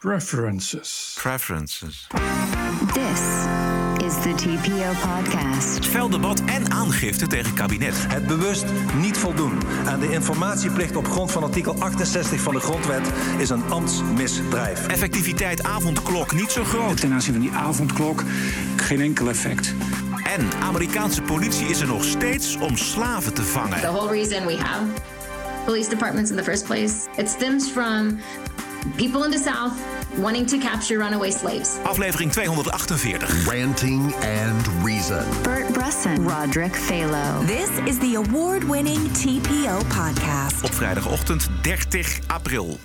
Preferences. Preferences. This is the TPO podcast. Fel debat en aangifte tegen kabinet. Het bewust niet voldoen aan de informatieplicht op grond van artikel 68 van de Grondwet is een ambtsmisdrijf. Effectiviteit avondklok niet zo groot. Ten aanzien van die avondklok geen enkel effect. En Amerikaanse politie is er nog steeds om slaven te The vangen. whole reason we have police departments in the first place, it stems from people in the South wanting to capture runaway slaves. Aflevering 248. Ranting and Reason. Bert Bresson, Roderick Phalo. This is the award winning TPO podcast. Op vrijdagochtend 30 april.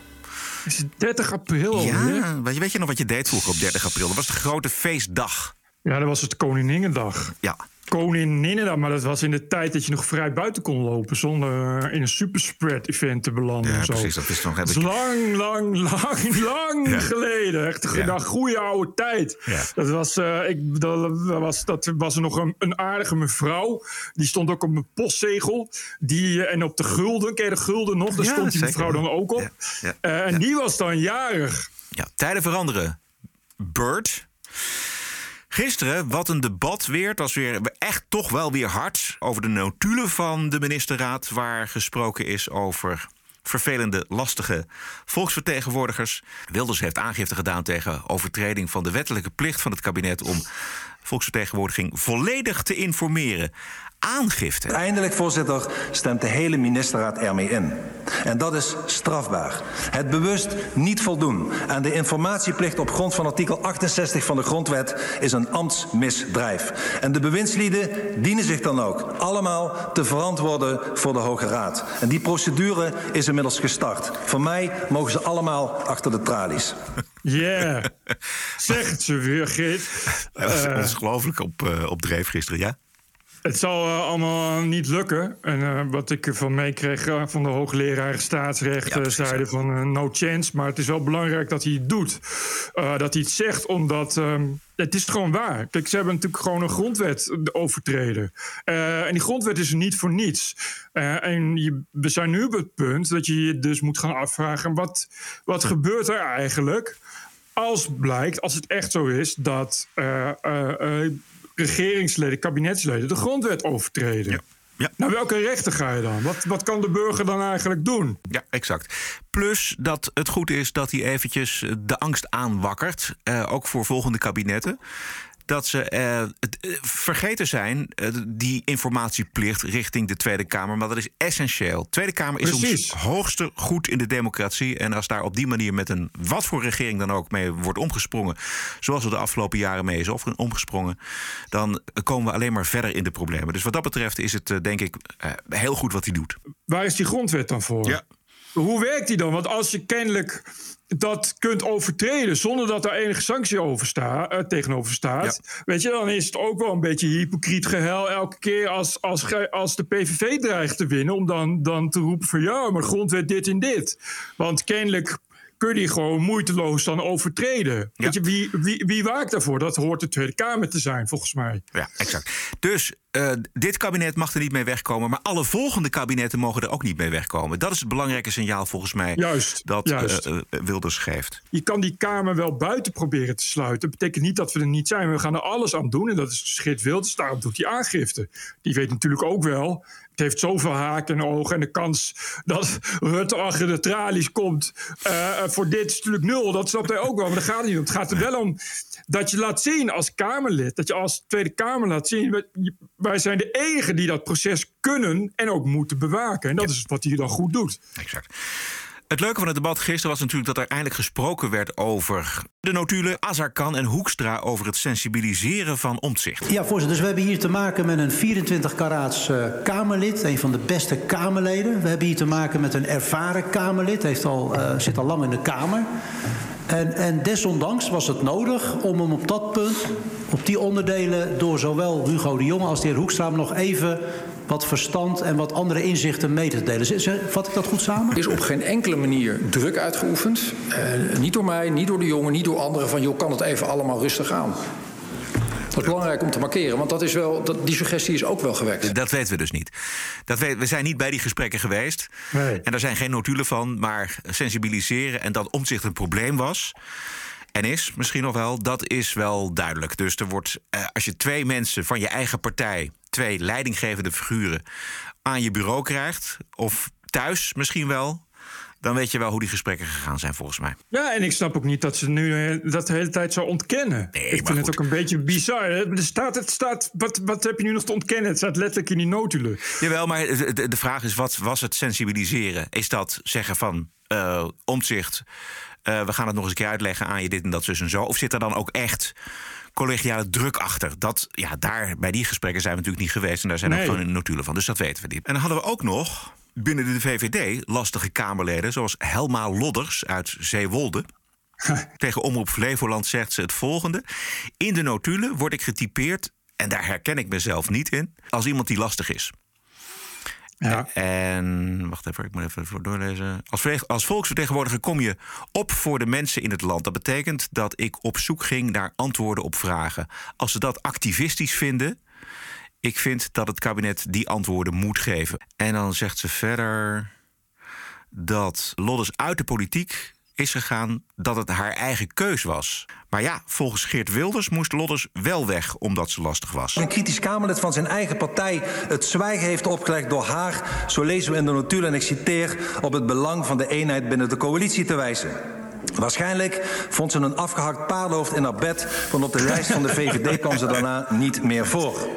Is het 30 april alweer? Ja, weet je, weet je nog wat je deed vroeger op 30 april? Dat was de grote feestdag. Ja, dat was het Koninginnedag. Ja, Koninginnedag, maar dat was in de tijd dat je nog vrij buiten kon lopen... zonder in een superspread event te belanden. Ja, zo. precies, dat is nog- ik- is lang, lang, lang, lang Ja. geleden. Echt een Ja. goede oude tijd. Ja. Dat, was, eh, ik, dat, was, dat was er nog een, een aardige mevrouw. Die stond ook op mijn postzegel. Die, eh, en op de gulden, ken je de gulden nog? Daar stond die mevrouw dan ook op. Eh, en die was dan jarig. ja, tijden veranderen. Bert. Gisteren, wat een debat weer. Het was weer echt toch wel weer hard over de notulen van de ministerraad... waar gesproken is over vervelende, lastige volksvertegenwoordigers. Wilders heeft aangifte gedaan tegen overtreding van de wettelijke plicht van het kabinet... om volksvertegenwoordiging volledig te informeren. Aangifte. Eindelijk, voorzitter, stemt de hele ministerraad ermee in. En dat is strafbaar. Het bewust niet voldoen aan de informatieplicht op grond van artikel 68 van de Grondwet is een ambtsmisdrijf. En de bewindslieden dienen zich dan ook allemaal te verantwoorden voor de Hoge Raad. En die procedure is inmiddels gestart. Voor mij mogen ze allemaal achter de tralies. Yeah. zeg het ze weer, Geert. Dat was Eh, ongelooflijk op, eh, op dreef gisteren, ja? Het zal eh, allemaal niet lukken. En eh, wat ik ervan meekreeg eh, van de hoogleraar staatsrecht... Ja, eh, zeiden van eh, no chance. Maar het is wel belangrijk dat hij het doet. Eh, dat hij het zegt, omdat... ehm, het is gewoon waar. Kijk, ze hebben natuurlijk gewoon een grondwet overtreden. Eh, en die grondwet is er niet voor niets. Eh, en je, we zijn nu op het punt dat je je dus moet gaan afvragen... wat, wat gebeurt er eigenlijk als blijkt, als het echt zo is... dat eh, eh, eh, regeringsleden, kabinetsleden de grondwet overtreden. Ja. Ja. Naar welke rechten ga je dan? Wat, wat kan de burger dan eigenlijk doen? Ja, exact. Plus dat het goed is dat hij eventjes de angst aanwakkert. eh, ook voor volgende kabinetten. Dat ze eh, het, eh, vergeten zijn, eh, die informatieplicht richting de Tweede Kamer. Maar dat is essentieel. Tweede Kamer is Precies. ons hoogste goed in de democratie. En als daar op die manier met een wat voor regering dan ook mee wordt omgesprongen. zoals er de afgelopen jaren mee is of- omgesprongen. dan komen we alleen maar verder in de problemen. Dus wat dat betreft is het, denk ik, heel goed wat hij doet. Waar is die grondwet dan voor? Ja. Hoe werkt die dan? Want als je kennelijk dat kunt overtreden zonder dat daar enige sanctie over sta, eh, tegenover staat, weet je, dan is het ook wel een beetje hypocriet gehuil elke keer als, als, als de PVV dreigt te winnen, om dan, dan te roepen van ja, maar grondwet dit en dit. Want kennelijk kun je die gewoon moeiteloos dan overtreden. Ja. Weet je, wie, wie, wie waakt daarvoor? Dat hoort de Tweede Kamer te zijn, volgens mij. Ja, exact. Dus eh, dit kabinet mag er niet mee wegkomen, maar alle volgende kabinetten mogen er ook niet mee wegkomen. Dat is het belangrijke signaal volgens mij Juist, dat juist. eh, eh, Wilders geeft. je kan die Kamer wel buiten proberen te sluiten. Dat betekent niet dat we er niet zijn. We gaan er alles aan doen. En dat is Schit Wilders. Daarom doet hij aangifte. Die weet natuurlijk ook wel. Het heeft zoveel haken en ogen. En de kans dat Rutte achter de tralies komt eh, voor dit is natuurlijk nul. Dat snapt hij ook wel. Maar dat gaat niet om. Het gaat er wel om dat je laat zien als Kamerlid. Dat je als Tweede Kamer laat zien. wij- Wij zijn de enigen die dat proces kunnen en ook moeten bewaken. En dat is wat hij dan goed doet. Exact. Het leuke van het debat gisteren was natuurlijk dat er eindelijk gesproken werd over de notulen Azarkan en Hoekstra over het sensibiliseren van omzicht. Ja, voorzitter. Dus we hebben hier te maken met een 24 karaats eh, Kamerlid. Een van de beste Kamerleden. We hebben hier te maken met een ervaren Kamerlid. Heeft al, eh, zit al lang in de Kamer. En, en desondanks was het nodig om hem op dat punt, op die onderdelen... door zowel Hugo de Jonge als de heer Hoekstra... nog even wat verstand en wat andere inzichten mee te delen. Vat ik dat goed samen? Er is op geen enkele manier druk uitgeoefend. Eh, niet door mij, niet door de jongen, niet door anderen. Van joh, kan het even allemaal rustig aan. Dat is belangrijk om te markeren, want dat is wel, dat, die suggestie is ook wel gewekt. Dat weten we dus niet. Dat we, we zijn niet bij die gesprekken geweest. Nee. En daar zijn geen notulen van, maar sensibiliseren en dat omzicht een probleem was. En is misschien nog wel, dat is wel duidelijk. Dus er wordt, eh, als je twee mensen van je eigen partij, twee leidinggevende figuren, aan je bureau krijgt, of thuis misschien wel, dan weet je wel hoe die gesprekken gegaan zijn, volgens mij. Ja, en ik snap ook niet dat ze nu eh, dat de hele tijd zo ontkennen. Nee, ik vind het ook een beetje bizar. Er staat, het staat, wat, wat heb je nu nog te ontkennen? Het staat letterlijk in die notulen. Jawel, maar de, vraag is: wat was het sensibiliseren? Is dat zeggen van eh omzicht, eh, we gaan het nog eens een keer uitleggen aan je dit en dat, zus en zo? Of zit er dan ook echt collegiale druk achter? Dat, ja, daar, bij die gesprekken zijn we natuurlijk niet geweest en daar zijn Nee. ook gewoon notulen van. Dus dat weten we niet. En dan hadden we ook nog binnen de VVD lastige Kamerleden, zoals Helma Lodders uit Zeewolde. Tegen Omroep Flevoland zegt ze het volgende. In de notulen word ik getypeerd, en daar herken ik mezelf niet in, als iemand die lastig is. Ja. En wacht even, ik moet even voor doorlezen. Als, als volksvertegenwoordiger kom je op voor de mensen in het land. Dat betekent dat ik op zoek ging naar antwoorden op vragen. Als ze dat activistisch vinden, ik vind dat het kabinet die antwoorden moet geven. En dan zegt ze verder dat Lodders uit de politiek is gegaan dat het haar eigen keus was. Maar ja, volgens Geert Wilders moest Lodders wel weg omdat ze lastig was. Een kritisch Kamerlid van zijn eigen partij het zwijgen heeft opgelegd door haar, zo lezen we in de notulen, en ik citeer, op het belang van de eenheid binnen de coalitie te wijzen. Waarschijnlijk vond ze een afgehakt paardenhoofd in haar bed, want op de lijst van de VVD kwam ze daarna niet meer voor.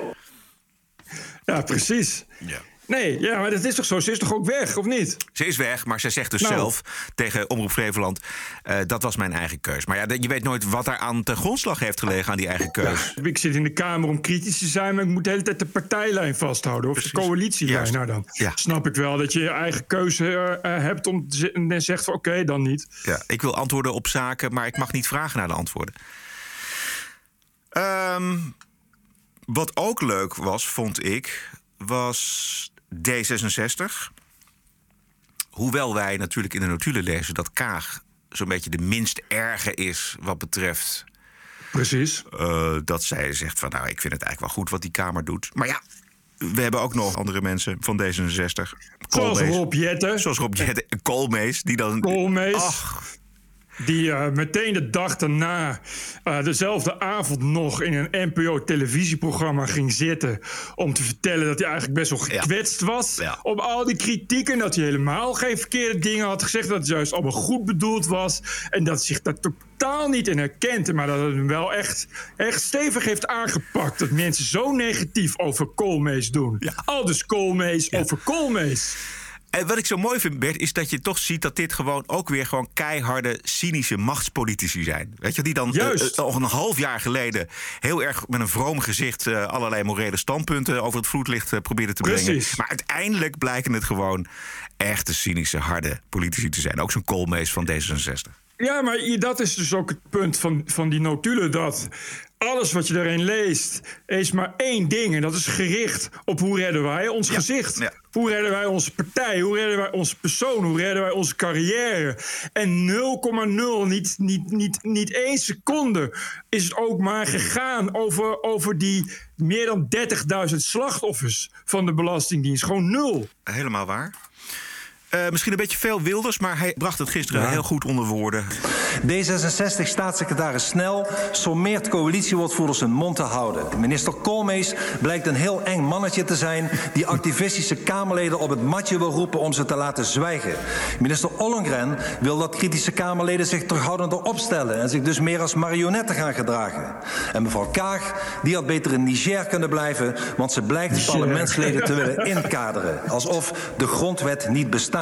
Ja, precies. Ja. Nee, ja, maar dat is toch zo? Ze is toch ook weg, of niet? Ze is weg, maar ze zegt dus Nou. zelf tegen Omroep Flevoland... eh, dat was mijn eigen keus. Maar ja, je weet nooit wat daar aan ten grondslag heeft gelegen aan die eigen keus. Ik zit in de Kamer om kritisch te zijn, maar ik moet de hele tijd de partijlijn vasthouden. Of Precies. de coalitielijn. Juist. Nou, dan Ja. snap ik wel dat je je eigen keuze eh, eh, hebt om te en zegt van oké, dan niet. Ja, ik wil antwoorden op zaken, maar ik mag niet vragen naar de antwoorden. Ehm, wat ook leuk was, vond ik, was D66. Hoewel wij natuurlijk in de notulen lezen dat Kaag zo'n beetje de minst erge is wat betreft Precies. eh, dat zij zegt van nou, ik vind het eigenlijk wel goed wat die Kamer doet. Maar ja, we hebben ook nog andere mensen van D66. Zoals Koolmees. Rob Jetten. Zoals Rob Jetten en Koolmees, die dan... Koolmees. Ach, Die eh, meteen de dag daarna, eh, dezelfde avond nog in een NPO-televisieprogramma ging zitten. om te vertellen dat hij eigenlijk best wel gekwetst was. Ja. Op al die kritieken. Dat hij helemaal geen verkeerde dingen had gezegd. Dat het juist allemaal goed bedoeld was. En dat hij zich daar totaal niet in herkent. Maar dat het hem wel echt, echt stevig heeft aangepakt. Dat mensen zo negatief over Koolmees doen. Ja. Al dus Koolmees over Koolmees. En wat ik zo mooi vind, Bert, is dat je toch ziet dat dit gewoon ook weer gewoon keiharde, cynische machtspolitici zijn. Weet je, die dan Juist. eh, eh, nog een half jaar geleden heel erg met een vroom gezicht eh, allerlei morele standpunten over het vloedlicht uh, probeerden te brengen. Maar uiteindelijk blijken het gewoon echte, cynische, harde politici te zijn. Ook zo'n koolmees van D66. Ja, maar dat is dus ook het punt van, van die notulen. Dat alles wat je erin leest, is maar één ding. En dat is gericht op hoe redden wij ons gezicht. ja. Hoe redden wij onze partij? Hoe redden wij onze persoon? Hoe redden wij onze carrière? En 0,0, niet, niet, niet, niet één seconde, is het ook maar gegaan over, over die meer dan 30.000 slachtoffers van de Belastingdienst. Gewoon nul. Helemaal waar. Eh, misschien een beetje veel Wilders, maar hij bracht het gisteren heel goed onder woorden. D66-staatssecretaris Snel sommeert coalitiewoordvoerders hun mond te houden. Minister Koolmees blijkt een heel eng mannetje te zijn... die activistische Kamerleden op het matje wil roepen om ze te laten zwijgen. Minister Ollongren wil dat kritische Kamerleden zich terughoudender opstellen... en zich dus meer als marionetten gaan gedragen. En mevrouw Kaag, die had beter in Niger kunnen blijven... want ze blijkt de parlementsleden te willen inkaderen. Alsof de grondwet niet bestaat.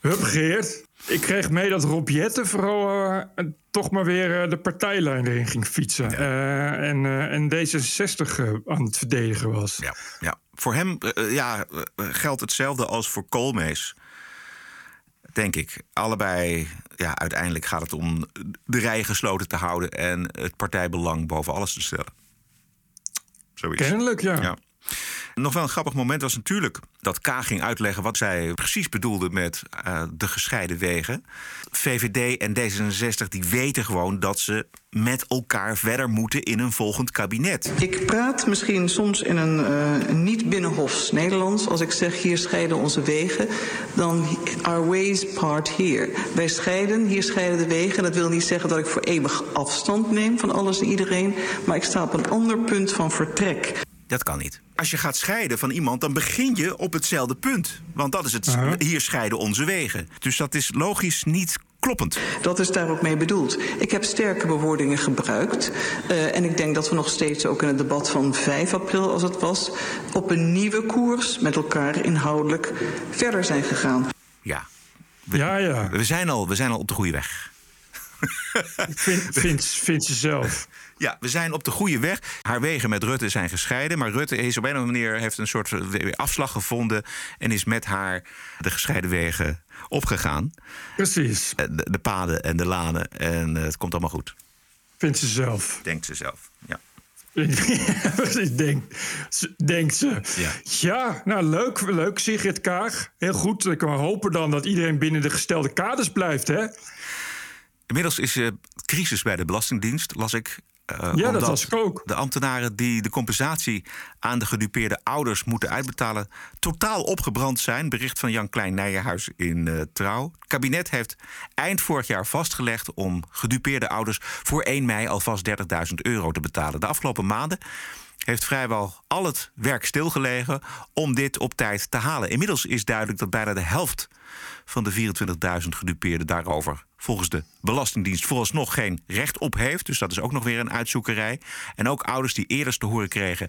Hup, Geert. Ik kreeg mee dat Rob Jetten vooral eh, toch maar weer eh, de partijlijn erin ging fietsen. Eh, en, en D66 eh, aan het verdedigen was. Ja, ja. Voor hem ja, geldt hetzelfde als voor Koolmees. Denk ik. Allebei, ja, uiteindelijk gaat het om de rijen gesloten te houden en het partijbelang boven alles te stellen. Zoiets. Kennelijk, ja. Ja. Nog wel een grappig moment was natuurlijk dat K ging uitleggen wat zij precies bedoelde met uh, de gescheiden wegen. VVD en D66 die weten gewoon dat ze met elkaar verder moeten in een volgend kabinet. Ik praat misschien soms in een uh, niet binnenhofs Nederlands. Als ik zeg hier scheiden onze wegen, dan our ways part here. Wij scheiden, hier scheiden de wegen. Dat wil niet zeggen dat ik voor eeuwig afstand neem van alles en iedereen. Maar ik sta op een ander punt van vertrek. Dat kan niet. Als je gaat scheiden van iemand, dan begin je op hetzelfde punt. Want dat is het. Hier scheiden onze wegen. Dus dat is logisch niet kloppend. Dat is daar ook mee bedoeld. Ik heb sterke bewoordingen gebruikt. Uh, en ik denk dat we nog steeds ook in het debat van 5 april, als het was, op een nieuwe koers met elkaar inhoudelijk verder zijn gegaan. Ja. We, ja, ja. We zijn al, we zijn al op de goede weg. Vind, vind, vind ze zelf. Ja, we zijn op de goede weg. Haar wegen met Rutte zijn gescheiden. Maar Rutte is op een of andere manier heeft een soort afslag gevonden. En is met haar de gescheiden wegen opgegaan. Precies. De, de paden en de lanen. En uh, het komt allemaal goed. Vindt ze zelf. Denkt ze zelf, ja. Precies, denkt denkt ze. Ja. ja, nou leuk, leuk Sigrid Kaag. Heel goed. Ik kan hopen dan dat iedereen binnen de gestelde kaders blijft, hè? Inmiddels is er crisis bij de Belastingdienst, las ik. Uh, ja, dat was ik ook. De ambtenaren die de compensatie aan de gedupeerde ouders moeten uitbetalen, totaal opgebrand zijn. Bericht van Jan Klein Nijenhuis in uh, Trouw. Het kabinet heeft eind vorig jaar vastgelegd om gedupeerde ouders voor 1 mei alvast 30.000 euro te betalen. De afgelopen maanden heeft vrijwel al het werk stilgelegen om dit op tijd te halen. Inmiddels is duidelijk dat bijna de helft van de 24.000 gedupeerden daarover volgens de Belastingdienst vooralsnog geen recht op heeft. Dus dat is ook nog weer een uitzoekerij. En ook ouders die eerder te horen kregen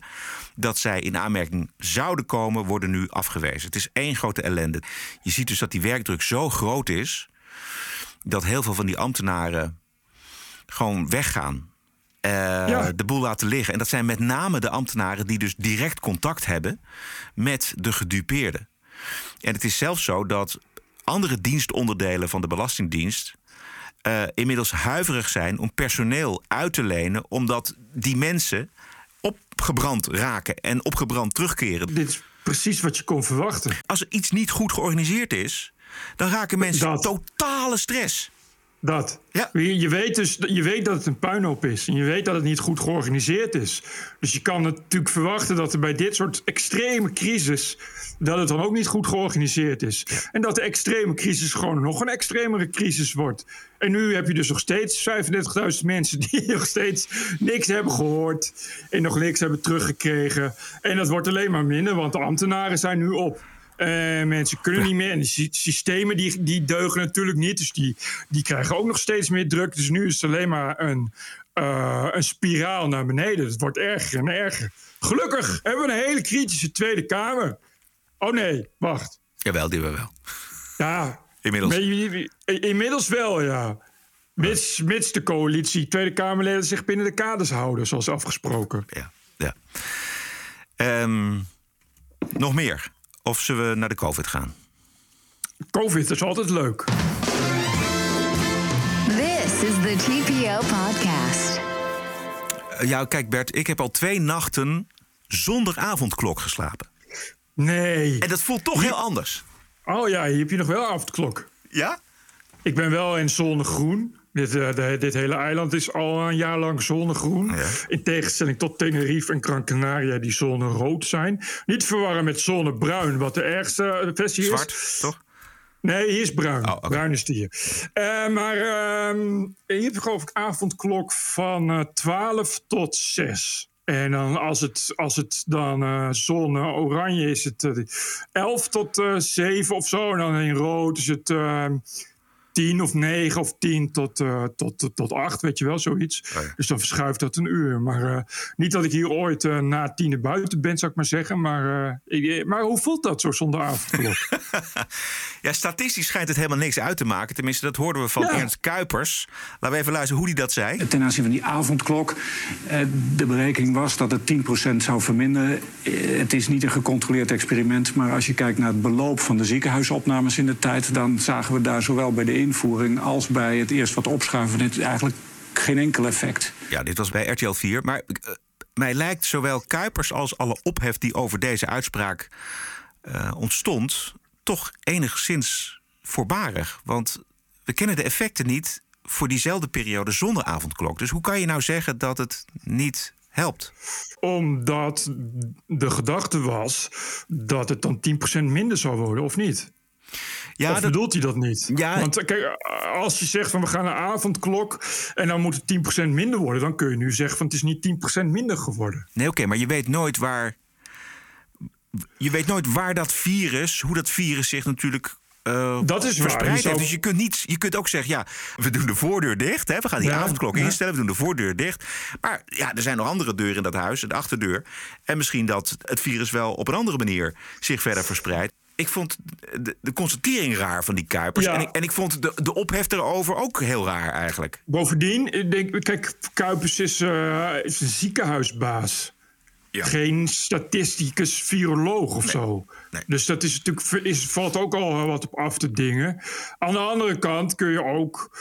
dat zij in aanmerking zouden komen, worden nu afgewezen. Het is één grote ellende. Je ziet dus dat die werkdruk zo groot is dat heel veel van die ambtenaren gewoon weggaan. Uh, ja. de boel laten liggen. En dat zijn met name de ambtenaren die dus direct contact hebben met de gedupeerden. En het is zelfs zo dat andere dienstonderdelen van de Belastingdienst uh, inmiddels huiverig zijn om personeel uit te lenen, omdat die mensen opgebrand raken en opgebrand terugkeren. Dit is precies wat je kon verwachten. Als er iets niet goed georganiseerd is, dan raken mensen dat. totale stress. Dat. Ja. Je, weet dus, je weet dat het een puinhoop is. En je weet dat het niet goed georganiseerd is. Dus je kan natuurlijk verwachten dat er bij dit soort extreme crisis... dat het dan ook niet goed georganiseerd is. En dat de extreme crisis gewoon nog een extremere crisis wordt. En nu heb je dus nog steeds 35.000 mensen... die nog steeds niks hebben gehoord... en nog niks hebben teruggekregen. En dat wordt alleen maar minder, want de ambtenaren zijn nu op. Uh, mensen kunnen niet meer. En de systemen die, die deugen natuurlijk niet. Dus die, die krijgen ook nog steeds meer druk. Dus nu is het alleen maar een, uh, een spiraal naar beneden. Het wordt erger en erger. Gelukkig hebben we een hele kritische Tweede Kamer. Oh nee, wacht. Jawel, die hebben we wel. Ja. Inmiddels. Inmiddels wel, ja. Mits, mits de coalitie Tweede Kamerleden zich binnen de kaders houden, zoals afgesproken. Ja, ja. Um, nog meer. Of zullen we naar de COVID gaan? COVID is altijd leuk. This is the TPO podcast. Ja, kijk Bert, ik heb al twee nachten zonder avondklok geslapen. Nee. En dat voelt toch heel anders. Oh ja, hier heb je nog wel avondklok. Ja? Ik ben wel in zone groen. Dit, uh, de, dit hele eiland is al een jaar lang zonnegroen. Ja. In tegenstelling tot Tenerife en Gran Canaria, die zone rood zijn. Niet verwarren met zonnebruin, wat de ergste versie is. Zwart, toch? Nee, hier is bruin. Oh, okay. Bruin is die hier. Uh, maar uh, hier heb je geloof ik avondklok van uh, 12 tot 6. En dan als het, als het dan uh, zon oranje is het uh, 11 tot uh, 7 of zo. En dan in rood is het 10 of 9 of 10 tot, uh, tot, tot, tot 8, weet je wel, zoiets. Oh ja. Dus dan verschuift dat een uur. Maar uh, niet dat ik hier ooit uh, na tien buiten ben, zou ik maar zeggen. Maar, ik, maar hoe voelt dat zo zonder avondklok? ja, statistisch schijnt het helemaal niks uit te maken. Tenminste, dat hoorden we van ja. Ernst Kuipers. Laten we even luisteren hoe hij dat zei. Ten aanzien van die avondklok. De berekening was dat het 10% zou verminderen. Het is niet een gecontroleerd experiment. Maar als je kijkt naar het beloop van de ziekenhuisopnames in de tijd... dan zagen we daar zowel bij de invoering als bij het eerst wat opschuiven... dit eigenlijk geen enkel effect. Ja, dit was bij RTL 4. Maar uh, mij lijkt zowel Kuipers als alle ophef die over deze uitspraak uh, ontstond, toch enigszins voorbarig. Want we kennen de effecten niet voor diezelfde periode zonder avondklok. Dus hoe kan je nou zeggen dat het niet helpt? Omdat de gedachte was dat het dan 10% minder zou worden, of niet? Ja, of bedoelt hij dat niet? Ja, Want kijk, als je zegt van we gaan naar avondklok en dan moet het 10% minder worden, dan kun je nu zeggen van het is niet 10% minder geworden. Nee, oké, maar je weet nooit waar. Je weet nooit waar dat virus, hoe dat virus zich natuurlijk uh, dat is verspreid. Dus je kunt, niet, je kunt ook zeggen, ja, we doen de voordeur dicht. Hè, we gaan die avondklok instellen, we doen de voordeur dicht. Maar ja, er zijn nog andere deuren in dat huis, de achterdeur. En misschien dat het virus wel op een andere manier zich verder verspreidt. Ik vond de, de constatering raar van die Kuipers. En, ik, en ik vond de, de ophef erover ook heel raar eigenlijk. Bovendien, ik denk, kijk, Kuipers is, uh, is een ziekenhuisbaas. Geen statisticus, viroloog of zo. Dus dat is natuurlijk, is, valt ook al wat op af te dingen. Aan de andere kant kun je ook.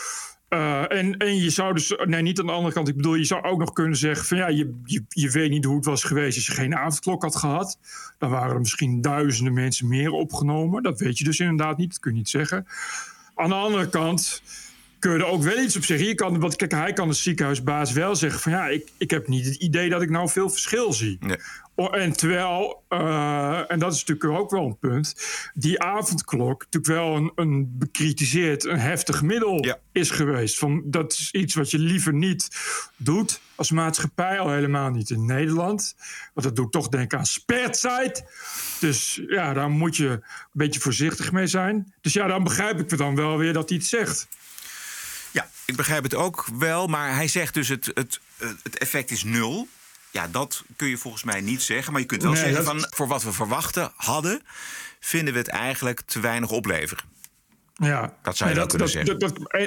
Uh, en, en je zou dus, nee, niet aan de andere kant. Ik bedoel, je zou ook nog kunnen zeggen: van ja, je, je, je weet niet hoe het was geweest als je geen avondklok had gehad. Dan waren er misschien duizenden mensen meer opgenomen. Dat weet je dus inderdaad niet, dat kun je niet zeggen. Aan de andere kant kun je er ook wel iets op zeggen. Je kan, want kijk, hij kan de ziekenhuisbaas wel zeggen van ja, ik, ik heb niet het idee dat ik nou veel verschil zie. Nee. En terwijl, uh, en dat is natuurlijk ook wel een punt, die avondklok natuurlijk wel een, een bekritiseerd, een heftig middel is geweest. Van, dat is iets wat je liever niet doet als maatschappij, al helemaal niet in Nederland. Want dat doet toch denken aan spertijd. Dus ja, daar moet je een beetje voorzichtig mee zijn. Dus ja, dan begrijp ik dan wel weer dat hij het zegt. Ja, ik begrijp het ook wel, maar hij zegt dus het, het, het effect is nul. Ja, dat kun je volgens mij niet zeggen. Maar je kunt wel zeggen van voor wat we verwachten hadden, vinden we het eigenlijk te weinig opleveren. Ja, dat zou je wel kunnen zeggen.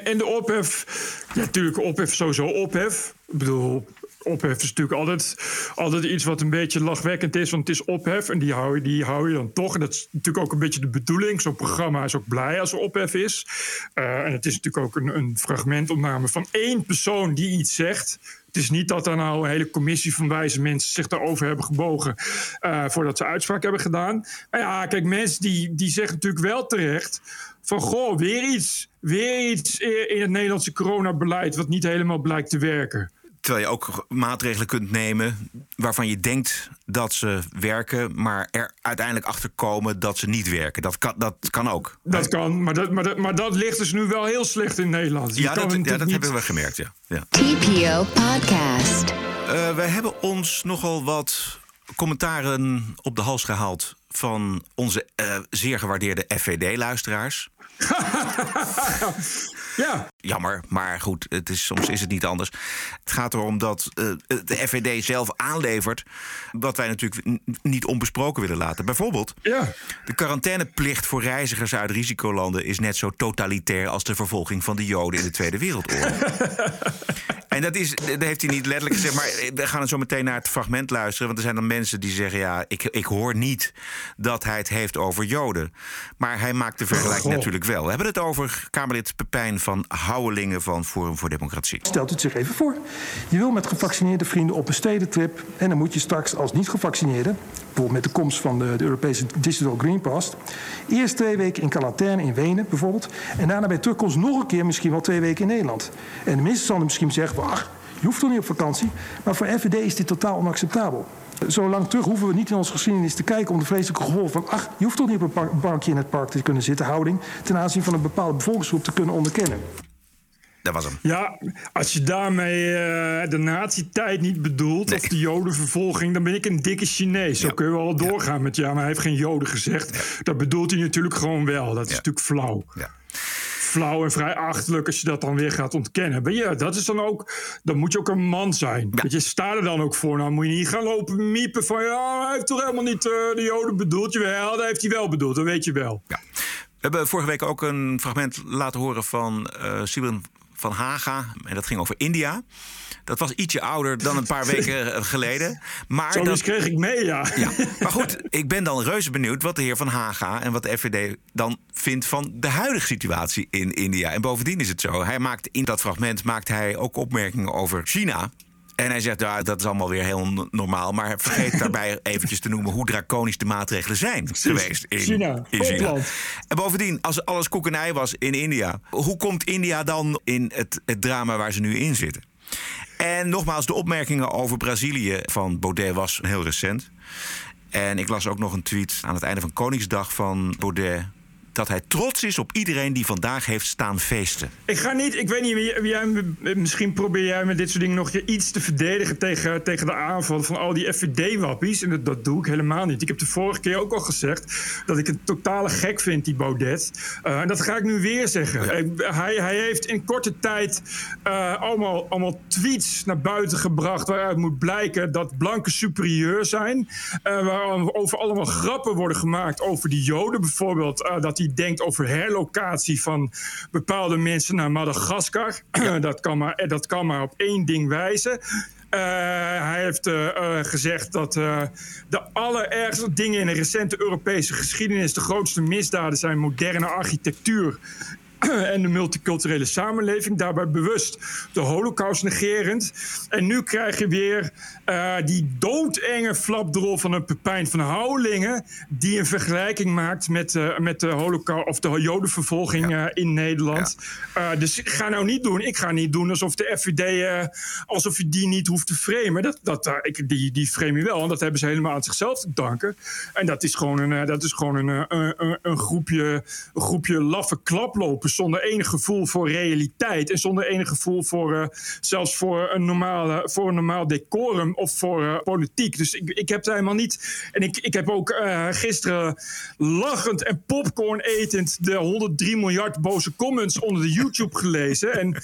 en de ophef, ja, natuurlijk, ophef sowieso ophef. Ik bedoel, ophef is natuurlijk altijd, altijd iets wat een beetje lachwekkend is, want het is ophef en die hou, je, die hou je dan toch. En dat is natuurlijk ook een beetje de bedoeling. Zo'n programma is ook blij als er ophef is. Uh, en het is natuurlijk ook een, een fragmentopname van één persoon die iets zegt. Het is niet dat er nou een hele commissie van wijze mensen zich daarover hebben gebogen uh, voordat ze uitspraak hebben gedaan. Maar ja, kijk, mensen die, die zeggen natuurlijk wel terecht van goh, weer iets, weer iets in het Nederlandse coronabeleid wat niet helemaal blijkt te werken. Terwijl je ook maatregelen kunt nemen waarvan je denkt dat ze werken, maar er uiteindelijk achter komen dat ze niet werken. Dat kan, dat kan ook. Dat kan, maar dat, maar, dat, maar dat ligt dus nu wel heel slecht in Nederland. ja, dat, ja, dat hebben we gemerkt, ja. ja. TPO Podcast. Uh, we hebben ons nogal wat commentaren op de hals gehaald van onze uh, zeer gewaardeerde FVD-luisteraars. ja. Jammer, maar goed, het is, soms is het niet anders. Het gaat erom dat uh, de FVD zelf aanlevert... wat wij natuurlijk niet onbesproken willen laten. Bijvoorbeeld, ja. de quarantaineplicht voor reizigers uit risicolanden... is net zo totalitair als de vervolging van de Joden in de Tweede Wereldoorlog. en dat, is, dat heeft hij niet letterlijk gezegd, maar we gaan zo meteen naar het fragment luisteren. Want er zijn dan mensen die zeggen: ja, ik, ik hoor niet dat hij het heeft over Joden. Maar hij maakt de vergelijking natuurlijk wel. We hebben het over Kamerlid Pepijn van Houwelingen van Forum voor Democratie. Stelt u het zich even voor. Je wil met gevaccineerde vrienden op een stedentrip. En dan moet je straks als niet-gevaccineerde, bijvoorbeeld met de komst van de, de, Europese Digital Green Pass, eerst twee weken in quarantaine in Wenen bijvoorbeeld. En daarna bij terugkomst nog een keer misschien wel twee weken in Nederland. En de minister zal misschien zeggen: ach, je hoeft toch niet op vakantie. Maar voor FVD is dit totaal onacceptabel. Zo lang terug hoeven we niet in onze geschiedenis te kijken om de vreselijke gevolgen van. ach, je hoeft toch niet op een bankje in het park te kunnen zitten, houding. ten aanzien van een bepaalde bevolkingsgroep te kunnen onderkennen. Dat was hem. Ja, als je daarmee uh, de nazi-tijd niet bedoelt, nee. of de jodenvervolging, dan ben ik een dikke Chinees. Zo kun je wel doorgaan met ja, maar hij heeft geen joden gezegd. Dat bedoelt hij natuurlijk gewoon wel. Dat is natuurlijk flauw. Ja flauw en vrij achterlijk als je dat dan weer gaat ontkennen. Maar ja, dat is dan ook, dan moet je ook een man zijn. Ja. je, sta er dan ook voor. Dan moet je niet gaan lopen miepen van, ja, hij heeft toch helemaal niet uh, de Joden bedoeld. Jawel, dat heeft hij wel bedoeld, dat weet je wel. Ja. We hebben vorige week ook een fragment laten horen van uh, Sibyl van Haga. En dat ging over India. Dat was ietsje ouder dan een paar weken geleden. Maar Zo dat kreeg ik mee, ja. ja. Maar goed, ik ben dan reuze benieuwd wat de heer Van Haga en wat de FVD dan vindt van de huidige situatie in India. En bovendien is het zo, hij maakt in dat fragment maakt hij ook opmerkingen over China. En hij zegt, ja, dat is allemaal weer heel normaal. Maar vergeet daarbij eventjes te noemen hoe draconisch de maatregelen zijn geweest in China, In China. topland. En bovendien, als alles koekenij was in India, hoe komt India dan in het, het drama waar ze nu in zitten? En nogmaals, de opmerkingen over Brazilië van Baudet was heel recent. En ik las ook nog een tweet aan het einde van Koningsdag van Baudet. Dat hij trots is op iedereen die vandaag heeft staan feesten. Ik ga niet, ik weet niet, jij, misschien probeer jij met dit soort dingen nog je iets te verdedigen tegen, tegen de aanval van al die FVD-wappies. En dat, dat doe ik helemaal niet. Ik heb de vorige keer ook al gezegd dat ik het totale gek vind, die Baudet. Eh, en dat ga ik nu weer zeggen. Ik- hij, hij heeft in korte tijd eh, allemaal, allemaal tweets naar buiten gebracht waaruit moet blijken dat blanken superieur zijn. Eh waarover allemaal grappen worden gemaakt over de Joden bijvoorbeeld. dat hij denkt over herlocatie van bepaalde mensen naar Madagaskar. dat, kan maar, dat kan maar op één ding wijzen. Eh, hij heeft eh, eh, gezegd dat de allerergste dingen in de recente Europese geschiedenis, de grootste misdaden zijn moderne architectuur en de multiculturele samenleving. Daarbij bewust de holocaust negerend. En nu krijg je weer eh, die doodenge flapdrol van een Pepijn van Houwelingen... die een vergelijking maakt met, eh, met de holocaust of de jodenvervolging eh, in Nederland. Eh, dus ik ga nou niet doen. Ik ga niet doen alsof de FVD... alsof je die niet hoeft te framen. Dat, dat, ik, die, die frame je wel. En dat hebben ze helemaal aan zichzelf te danken. En dat is gewoon een, dat is gewoon een, een, een, een groepje, een groepje laffe klaplopers... zonder enig gevoel voor realiteit. En zonder enig gevoel voor... eh, zelfs voor een, normale, voor een normaal decorum of voor eh, politiek. Dus ik, ik heb het helemaal niet... En ik, ik heb ook eh, gisteren lachend en popcorn etend... de 103 miljard boze comments onder de YouTube gelezen. En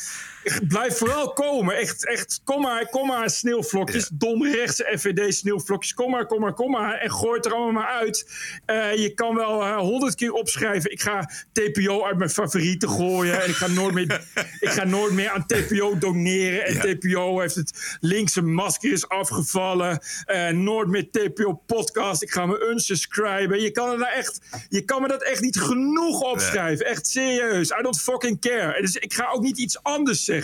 blijf vooral komen. Echt, echt kom maar, kom maar sneeuwvlokjes. Domrechtse FVD sneeuwvlokjes. Kom maar, kom maar, kom maar. En gooi het er allemaal maar uit. Eh, je kan wel honderd keer opschrijven. Ik ga TPO uit mijn favorieten gooien. En ik ga nooit meer, ik ga nooit meer aan TPO doneren. En TPO heeft het linkse masker is afgevallen. Eh, nooit meer TPO podcast. Ik ga me unsubscriben. Je kan, er nou echt, je kan me dat echt niet genoeg opschrijven. Echt serieus. I don't fucking care. Dus ik ga ook niet iets anders zeggen.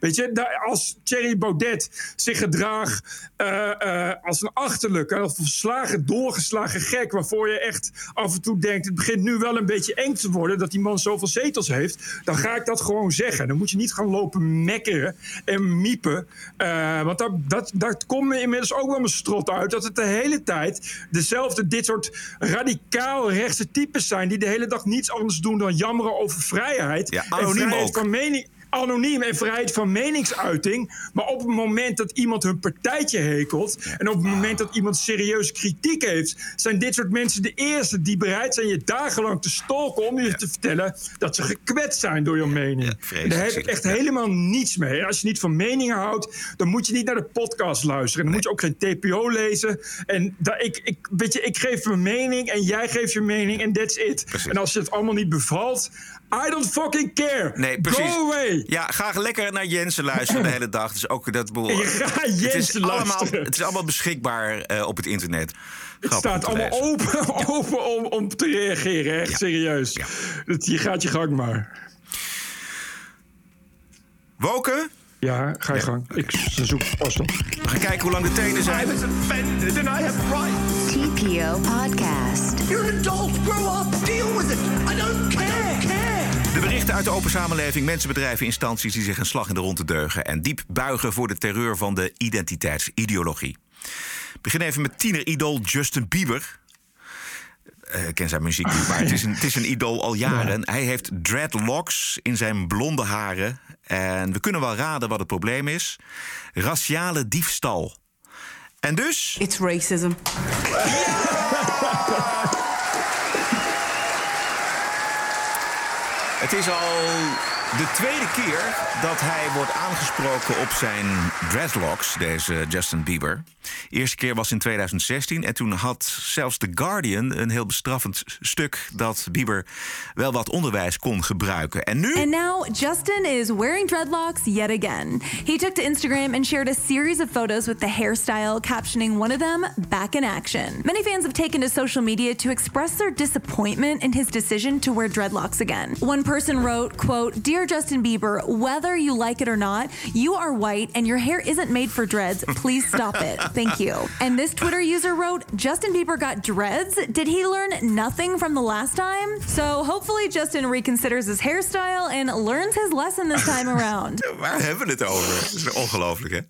Weet je, daar- als Thierry Baudet zich gedraagt eh, eh, als een achterlijke, als een verslagen, doorgeslagen gek, waarvoor je echt af en toe denkt: het begint nu wel een beetje eng te worden dat die man zoveel zetels heeft, dan ga ik dat gewoon zeggen. Dan moet je niet gaan lopen mekkeren en miepen. eh, want dat, dat, komt me inmiddels ook wel mijn strot uit. Dat het de hele tijd dezelfde, dit soort radicaal rechtse types zijn. die de hele dag niets anders doen dan jammeren over vrijheid. Ja, En vrijheid ook. van mening anoniem en vrijheid van meningsuiting. Maar op het moment dat iemand hun partijtje hekelt. en op het moment dat iemand serieuze kritiek heeft. zijn dit soort mensen de eerste die bereid zijn je dagenlang te stalken. om je te vertellen dat ze gekwetst zijn door je mening. Daar heb ik echt helemaal niets mee. Als je niet van meningen houdt. dan moet je niet naar de podcast luisteren. En dan moet je ook geen TPO lezen. En daar, ik, ik, weet je, ik geef mijn mening en jij geeft je mening en that's it. En als je het allemaal niet bevalt. I don't fucking care. Nee, precies. Go away. Ja, ga lekker naar Jensen luisteren de hele dag. Dus ook dat boel. Ja, ga het, is Jensen allemaal, luisteren. het is allemaal beschikbaar eh, op het internet. Het Grappig staat om te allemaal lezen. open, open om, om te reageren. Echt serieus. Het, je gaat je gang maar. Woken? Ja, ga je gang. Ik zoek pas op. We gaan kijken hoe lang de tenen zijn. offended and I have rights. TPO Podcast. You're an adult. Grow up. Deal with it. I don't care. De berichten uit de open samenleving, mensen, bedrijven, instanties die zich een slag in de ronde deugen en diep buigen voor de terreur van de identiteitsideologie. Ik begin even met tieneridool Justin Bieber. Eh, Ik ken zijn muziek niet, maar het is, een, het is een idool al jaren. Hij heeft dreadlocks in zijn blonde haren. En we kunnen wel raden wat het probleem is. Raciale diefstal. En dus... It's racism. Het is al de tweede keer dat hij wordt aangesproken op zijn dreadlocks, deze Justin Bieber. De eerste keer was in 2016 en toen had zelfs The Guardian een heel bestraffend stuk dat Bieber wel wat onderwijs kon gebruiken. En nu. And now Justin is wearing dreadlocks yet again. He took to Instagram and shared a series of photos with the hairstyle, captioning one of them "Back in Action." Many fans have taken to social media to express their disappointment in his decision to wear dreadlocks again. One person wrote, "Quote: Dear Justin Bieber, whether you like it or not, you are white and your hair isn't made for dreads. Please stop it. Thank you. And this Twitter user wrote Justin Bieber got dreads? Did he learn nothing from the last time? So hopefully Justin reconsiders his hairstyle and learns his lesson this time around. Waar hebben we het over? Is ongelooflijk, hè?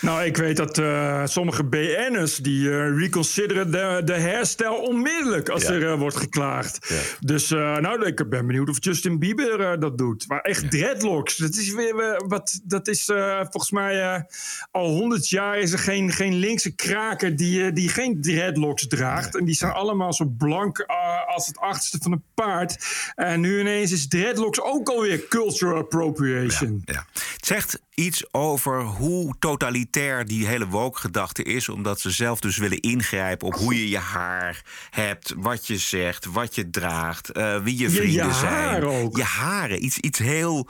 Nou, ik weet dat uh, sommige BN'ers die uh, reconsideren de, de hairstyle onmiddellijk als Ja. er uh, wordt geklaagd. Ja. Dus nou, ik ben benieuwd of Justin Bieber dat doet. Maar echt dreadlocks, dat is weer wat. Dat is volgens mij al honderd jaar is er geen, geen linkse kraker die, die geen dreadlocks draagt. En die zijn allemaal zo blank als het achterste van een paard. En nu ineens is dreadlocks ook alweer cultural appropriation. Ja. Het zegt iets over hoe totalitair die hele woke-gedachte is. Omdat ze zelf dus willen ingrijpen op hoe je je haar hebt, wat je zegt, wat je draagt, uh, wie je Je- vrienden je zijn. haar ook. Je haren, iets, iets heel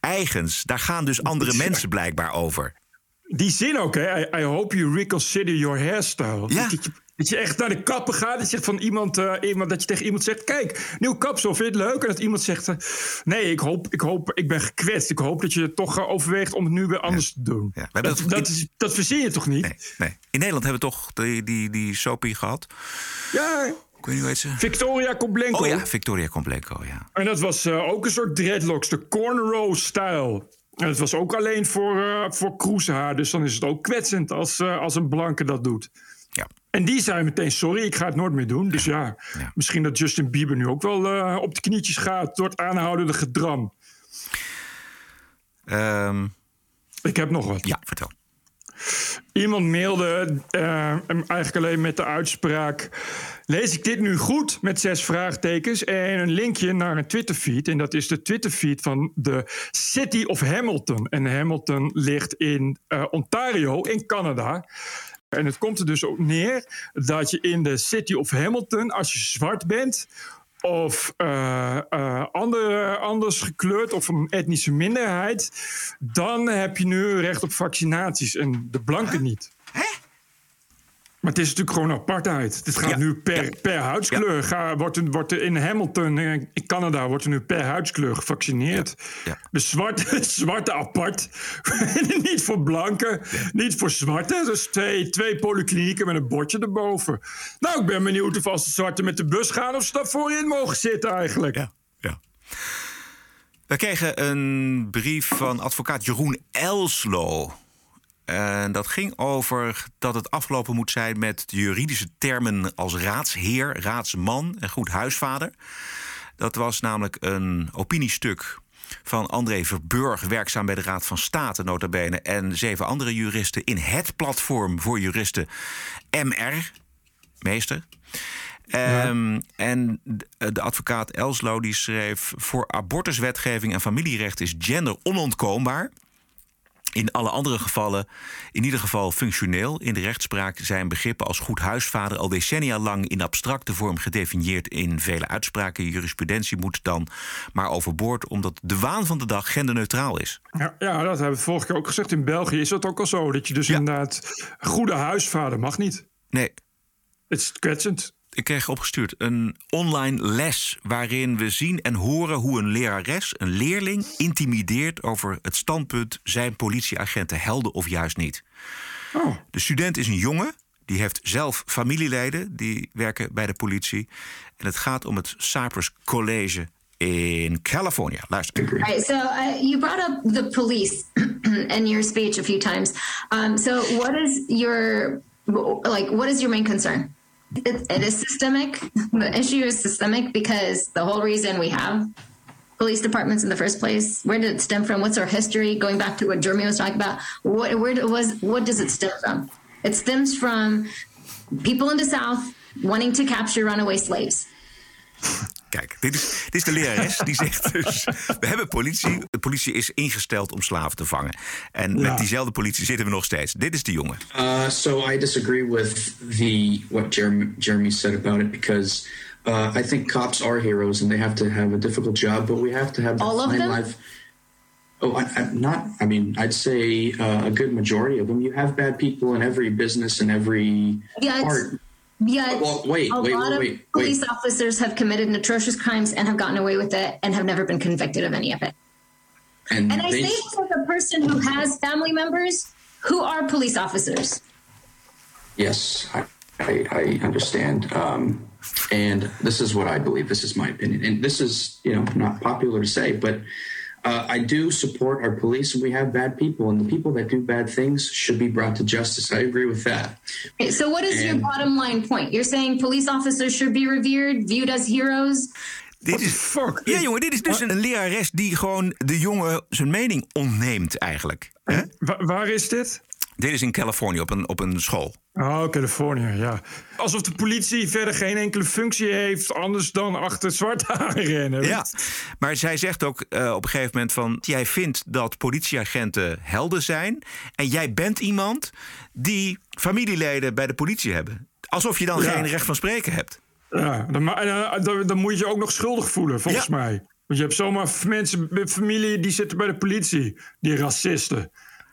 eigens. Daar gaan dus andere mensen blijkbaar over. Die zin ook, hè? I, I hope you reconsider your hairstyle. Ja. Dat, je, echt naar de kapper gaat. Dat je, van iemand, eh, iemand, dat je tegen iemand zegt: Kijk, nieuw kapsel, vind je het leuk? En dat iemand zegt: eh, Nee, ik hoop, ik hoop, ik ben gekwetst. Ik hoop dat je toch eh, overweegt om het nu weer anders te doen. Ja, maar dat, dat- dat, is, dat verzin je toch niet? Nee, nee. In Nederland hebben we toch die, die, die Soapie gehad. Ja, Ik weet niet hoe heet ze. Victoria Koblenko. Oh ja, Victoria Compleco, ja. En dat was ook een soort dreadlocks, de cornrow-style. En het was ook alleen voor, eh voor kroeshaar. Dus dan is het ook kwetsend als, als een blanke dat doet. En die zei meteen, sorry, ik ga het nooit meer doen. Dus ja, Ja. misschien dat Justin Bieber nu ook wel eh, op de knietjes gaat... door het aanhoudende gedram. Ehm, Ik heb nog wat. ja, vertel. Iemand mailde hem eigenlijk alleen met de uitspraak... lees ik dit nu goed? Met zes vraagtekens en een linkje naar een Twitterfeed. En dat is de Twitterfeed van de City of Hamilton. En Hamilton ligt in eh, Ontario, in Canada... En het komt er dus ook neer dat je in de City of Hamilton, als je zwart bent of ander, anders gekleurd of een etnische minderheid, dan heb je nu recht op vaccinaties en de blanken niet. Maar het is natuurlijk gewoon apartheid. Dit gaat Ja, nu per, ja. per huidskleur. Ga, wordt, er, wordt er in Hamilton, eh, in Canada, wordt er nu per huidskleur gevaccineerd. De zwarte, zwarte apart. niet voor blanken, niet voor zwarte. Dus twee, twee polyklinieken met een bordje erboven. Nou, ik ben benieuwd of als de zwarte met de bus gaan... of ze daar voorin mogen zitten eigenlijk. Ja, ja. We kregen een brief van advocaat Jeroen Elslo. En dat ging over dat het afgelopen moet zijn met de juridische termen als raadsheer, raadsman en goed huisvader. Dat was namelijk een opiniestuk van André Verburg, werkzaam bij de Raad van State, nota bene, en zeven andere juristen in het platform voor juristen MR, meester. Ehm, En de de advocaat Elslo die schreef... voor abortuswetgeving en familierecht is gender onontkoombaar. In alle andere gevallen in ieder geval functioneel. In de rechtspraak zijn begrippen als goed huisvader... al decennia lang in abstracte vorm gedefinieerd in vele uitspraken. Jurisprudentie moet dan maar overboord... omdat de waan van de dag genderneutraal is. Ja, ja, dat hebben we vorige keer ook gezegd. In België is dat ook al zo. Dat je dus Ja. inderdaad... goede huisvader mag niet. Nee, Het is kwetsend. Ik kreeg opgestuurd een online les waarin we zien en horen hoe een lerares een leerling intimideert over het standpunt zijn politieagenten helden of juist niet. Oh. De student is een jongen, die heeft zelf familieleden die werken bij de politie. En het gaat om het Cypress College in California. Luister. Right. So uh, you brought up the police in your speech a few times. Um, so what is your like? What is your main concern? It, it is systemic. The issue is systemic because the whole reason we have police departments in the first place. Where did it stem from? What's our history? Going back to what Jeremy was talking about. What where was? What does it stem from? It stems from people in the South wanting to capture runaway slaves. Kijk, dit is, dit is de lerares die zegt dus... we hebben politie, de politie is ingesteld om slaven te vangen. En Ja. met diezelfde politie zitten we nog steeds. Dit is de jongen. Uh, so I disagree with the what Jeremy, Jeremy said about it because uh, I think cops are heroes and they have to have a difficult job, but we have to have All of fine them? life. Oh, I, I'm not. I mean, I'd say uh, a good majority of them. You have bad people in every business and every Yeah, it's- part. Yeah, Well, wait, a wait, lot wait, of wait, police officers have committed atrocious crimes and have gotten away with it and have never been convicted of any of it. And, And I they, say this as a person who has family members who are police officers. yes, I, I, I understand. Um, and this is what I believe. This is my opinion. And this is, you know, not popular to say, but uh, I do support our police, and we have bad people, and the people that do bad things should be brought to justice. I agree with that. Okay, so what is your bottom line point? You're saying police officers should be revered, viewed as heroes. Dit is, fuck? Ja, jongen, dit is dus een lerares die gewoon de jongen zijn mening ontneemt, eigenlijk. Hè? waar is dit? Dit is in Californië op een, op een school. Oh, Californië, ja. Alsof de politie verder geen enkele functie heeft... anders dan achter zwart haren rennen. Ja, maar zij zegt ook eh, op een gegeven moment van... jij vindt dat politieagenten helden zijn... en jij bent iemand die familieleden bij de politie hebben. Alsof je dan Ja. geen recht van spreken hebt. Ja, dan, en, dan, dan moet je je ook nog schuldig voelen, volgens mij. Want je hebt zomaar mensen met familie die zitten bij de politie. Die racisten.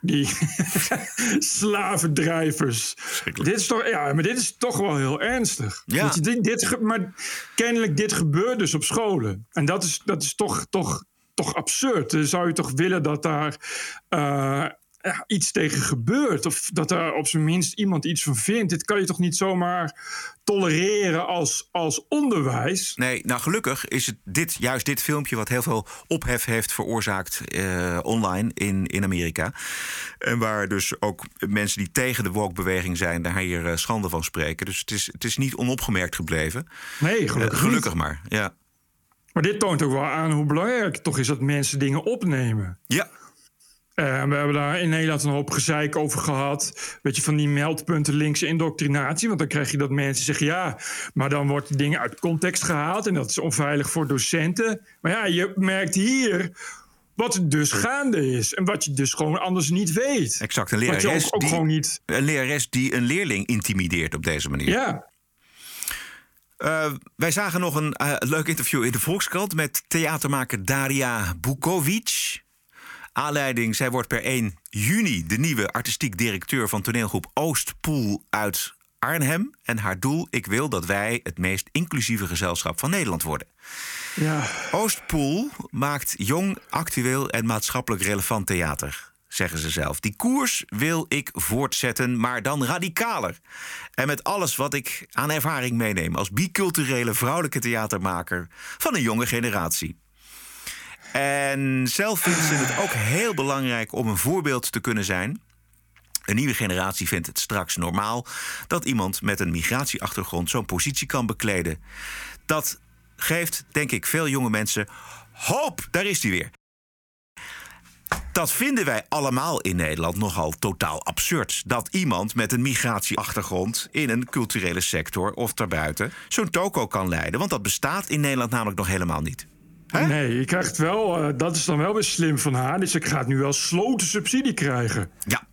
Die slavendrijvers. Dit is toch, ja, maar dit is toch wel heel ernstig. Ja. Je, dit, dit, maar kennelijk, dit gebeurt dus op scholen. En dat is, dat is toch, toch, toch absurd. Dan zou je toch willen dat daar eh, iets tegen gebeurt? Of dat daar op zijn minst iemand iets van vindt? Dit kan je toch niet zomaar tolereren als, als onderwijs? Nee, nou gelukkig is het dit, juist dit filmpje... wat heel veel ophef heeft veroorzaakt eh, online in, in Amerika. En waar dus ook mensen die tegen de woke-beweging zijn... daar hier eh, schande van spreken. Dus het is, het is niet onopgemerkt gebleven. Nee, gelukkig Eh, gelukkig maar, ja. Maar dit toont ook wel aan hoe belangrijk het toch is dat mensen dingen opnemen. Ja. Eh, we hebben daar in Nederland een hoop gezeik over gehad. Weet je, van die meldpunten linkse indoctrinatie. Want dan krijg je dat mensen zeggen... ja, maar dan wordt dingen uit context gehaald... en dat is onveilig voor docenten. Maar ja, je merkt hier wat er dus gaande is. En wat je dus gewoon anders niet weet. Exact, een lerares, ook, ook die, gewoon niet... een lerares die een leerling intimideert op deze manier. Ja. Eh, wij zagen nog een eh, leuk interview in de Volkskrant met theatermaker Daria Bukovic. Aanleiding, zij wordt per 1 juni de nieuwe artistiek directeur van toneelgroep Oostpool uit Arnhem. En haar doel, ik wil dat wij het meest inclusieve gezelschap van Nederland worden. Ja. Oostpool maakt jong, actueel en maatschappelijk relevant theater, zeggen ze zelf. Die koers wil ik voortzetten, maar dan radicaler. En met alles wat ik aan ervaring meeneem als biculturele vrouwelijke theatermaker van een jonge generatie. En zelf vindt ze het ook heel belangrijk om een voorbeeld te kunnen zijn. Een nieuwe generatie vindt het straks normaal dat iemand met een migratieachtergrond zo'n positie kan bekleden. Dat geeft, denk ik, veel jonge mensen hoop. Daar is hij weer. Dat vinden wij allemaal in Nederland nogal totaal absurd. Dat iemand met een migratieachtergrond in een culturele sector of daarbuiten zo'n toko kan leiden. Want dat bestaat in Nederland namelijk nog helemaal niet. Nee, je krijgt wel, eh, dat is dan wel weer slim van haar. Dus ik ga nu wel sloten subsidie krijgen. Ja.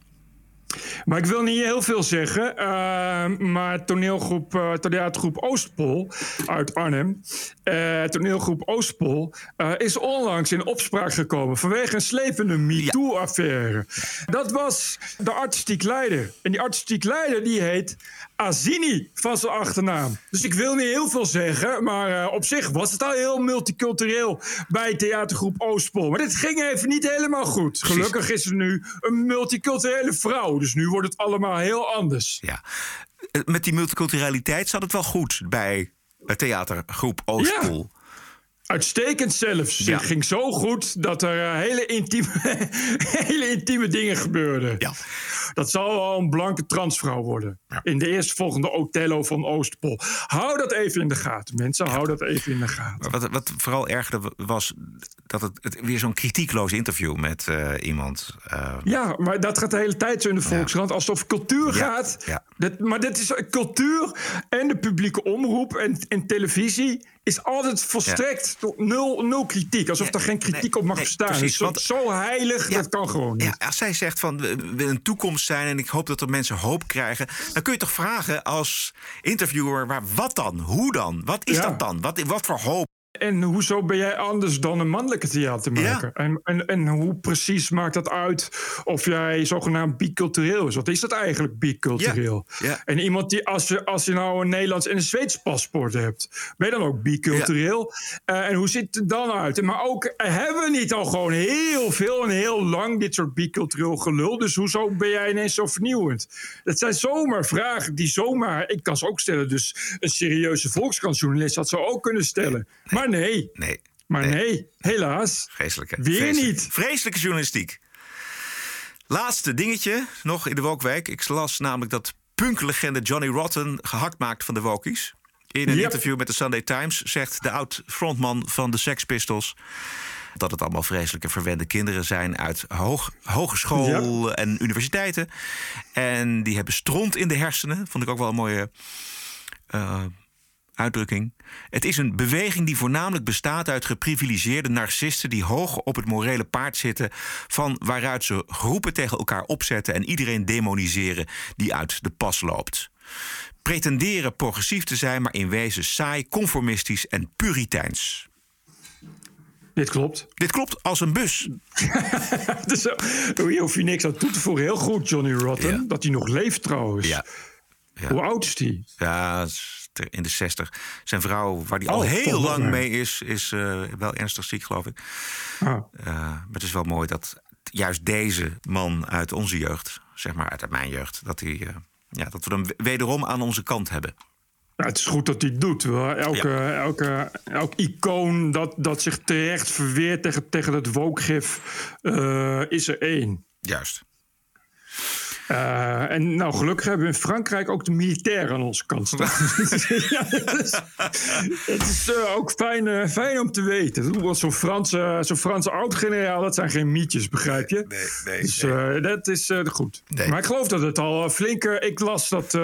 Maar ik wil niet heel veel zeggen. eh, maar toneelgroep, theatergroep Oostpol uit Arnhem. eh, toneelgroep Oostpol is onlangs in opspraak gekomen vanwege een slepende MeToo-affaire. Dat was de artistiek leider. En die artistiek leider die heet Azini van zijn achternaam. Dus ik wil niet heel veel zeggen, maar eh, op zich was het al heel multicultureel bij theatergroep Oostpol. Maar dit ging even niet helemaal goed. Gelukkig is er nu een multiculturele vrouw, dus nu wordt het allemaal heel anders. Ja. Eh, Met die multiculturaliteit zat het wel goed bij theatergroep Oostpool. Uitstekend zelfs. Ja. Het ging zo goed dat er eh, hele intieme, hele intieme dingen gebeurden. Ja. Dat zal wel een blanke transvrouw worden. In de eerstvolgende Othello van Oostpol. Hou dat even in de gaten, mensen. Hou dat even in de gaten. Wat, wat vooral ergerde was dat het, het weer zo'n kritiekloos interview met eh, iemand. eh, Ja, maar dat gaat de hele tijd zo in de Volkskrant. Alsof cultuur gaat. Dat, maar dit is cultuur en de publieke omroep en, en televisie is altijd volstrekt nul, nul kritiek. Alsof er geen kritiek op mag bestaan. precies, want- zo heilig, dat kan gewoon niet. Ja, als zij zegt van we willen een toekomst zijn en ik hoop dat er mensen hoop krijgen, dan kun je toch vragen als interviewer, waar, wat dan? Hoe dan? Wat is dat dan? Wat, wat voor hoop? En hoezo ben jij anders dan een mannelijke theatermaker? En, en, en hoe precies maakt dat uit of jij zogenaamd bicultureel is? Wat is dat eigenlijk, bicultureel? Ja. En iemand die, als je, als je nou een Nederlands en een Zweeds paspoort hebt, ben je dan ook bicultureel? Eh, en hoe ziet het dan uit? Maar ook, eh, hebben we niet al gewoon heel veel en heel lang dit soort bicultureel gelul? Dus hoezo ben jij ineens zo vernieuwend? Dat zijn zomaar vragen die zomaar, ik kan ze ook stellen. Dus een serieuze volkskrantjournalist had ze ook kunnen stellen. Maar nee. Nee. Maar nee, helaas. Vreselijke. Weer niet. Vreselijke journalistiek. Laatste dingetje nog in de Wokweek. Ik las namelijk dat punklegende Johnny Rotten gehakt maakt van de Wokies. In een Yep. interview met de Sunday Times zegt de oud-frontman van de Sex Pistols... dat het allemaal vreselijke verwende kinderen zijn uit hoog, hogeschool en universiteiten. En die hebben stront in de hersenen. Vond ik ook wel een mooie eh, uitdrukking. Het is een beweging die voornamelijk bestaat uit geprivilegeerde narcisten die hoog op het morele paard zitten, van waaruit ze groepen tegen elkaar opzetten en iedereen demoniseren die uit de pas loopt. Pretenderen progressief te zijn, maar in wezen saai, conformistisch en puriteins. Dit klopt. Dit klopt als een bus. dus, uh, hier hoef je niks aan toe te voegen. Heel goed, Johnny Rotten. Dat hij nog leeft trouwens. Ja. Hoe oud is hij? Ja, in de 60. Zijn vrouw, waar hij al Oh, heel toch lang mee is, is eh, wel ernstig ziek, geloof ik. Ah. Eh, maar het is wel mooi dat juist deze man uit onze jeugd, zeg maar uit mijn jeugd, dat, hij, eh, ja, dat we hem wederom aan onze kant hebben. Ja, het is goed dat hij het doet. Elke, elke, elk icoon dat, dat zich terecht verweert tegen, tegen het wookgif is er één. Juist. Eh, en nou, gelukkig hebben we in Frankrijk ook de militairen aan onze kant staan. ja, het is, het is eh, ook fijn, eh, fijn om te weten. Zo'n Franse, zo'n Franse oud-generaal, dat zijn geen mietjes, begrijp je? Nee, nee. Dus dat is goed. Maar ik geloof dat het al flink... eh, ik las dat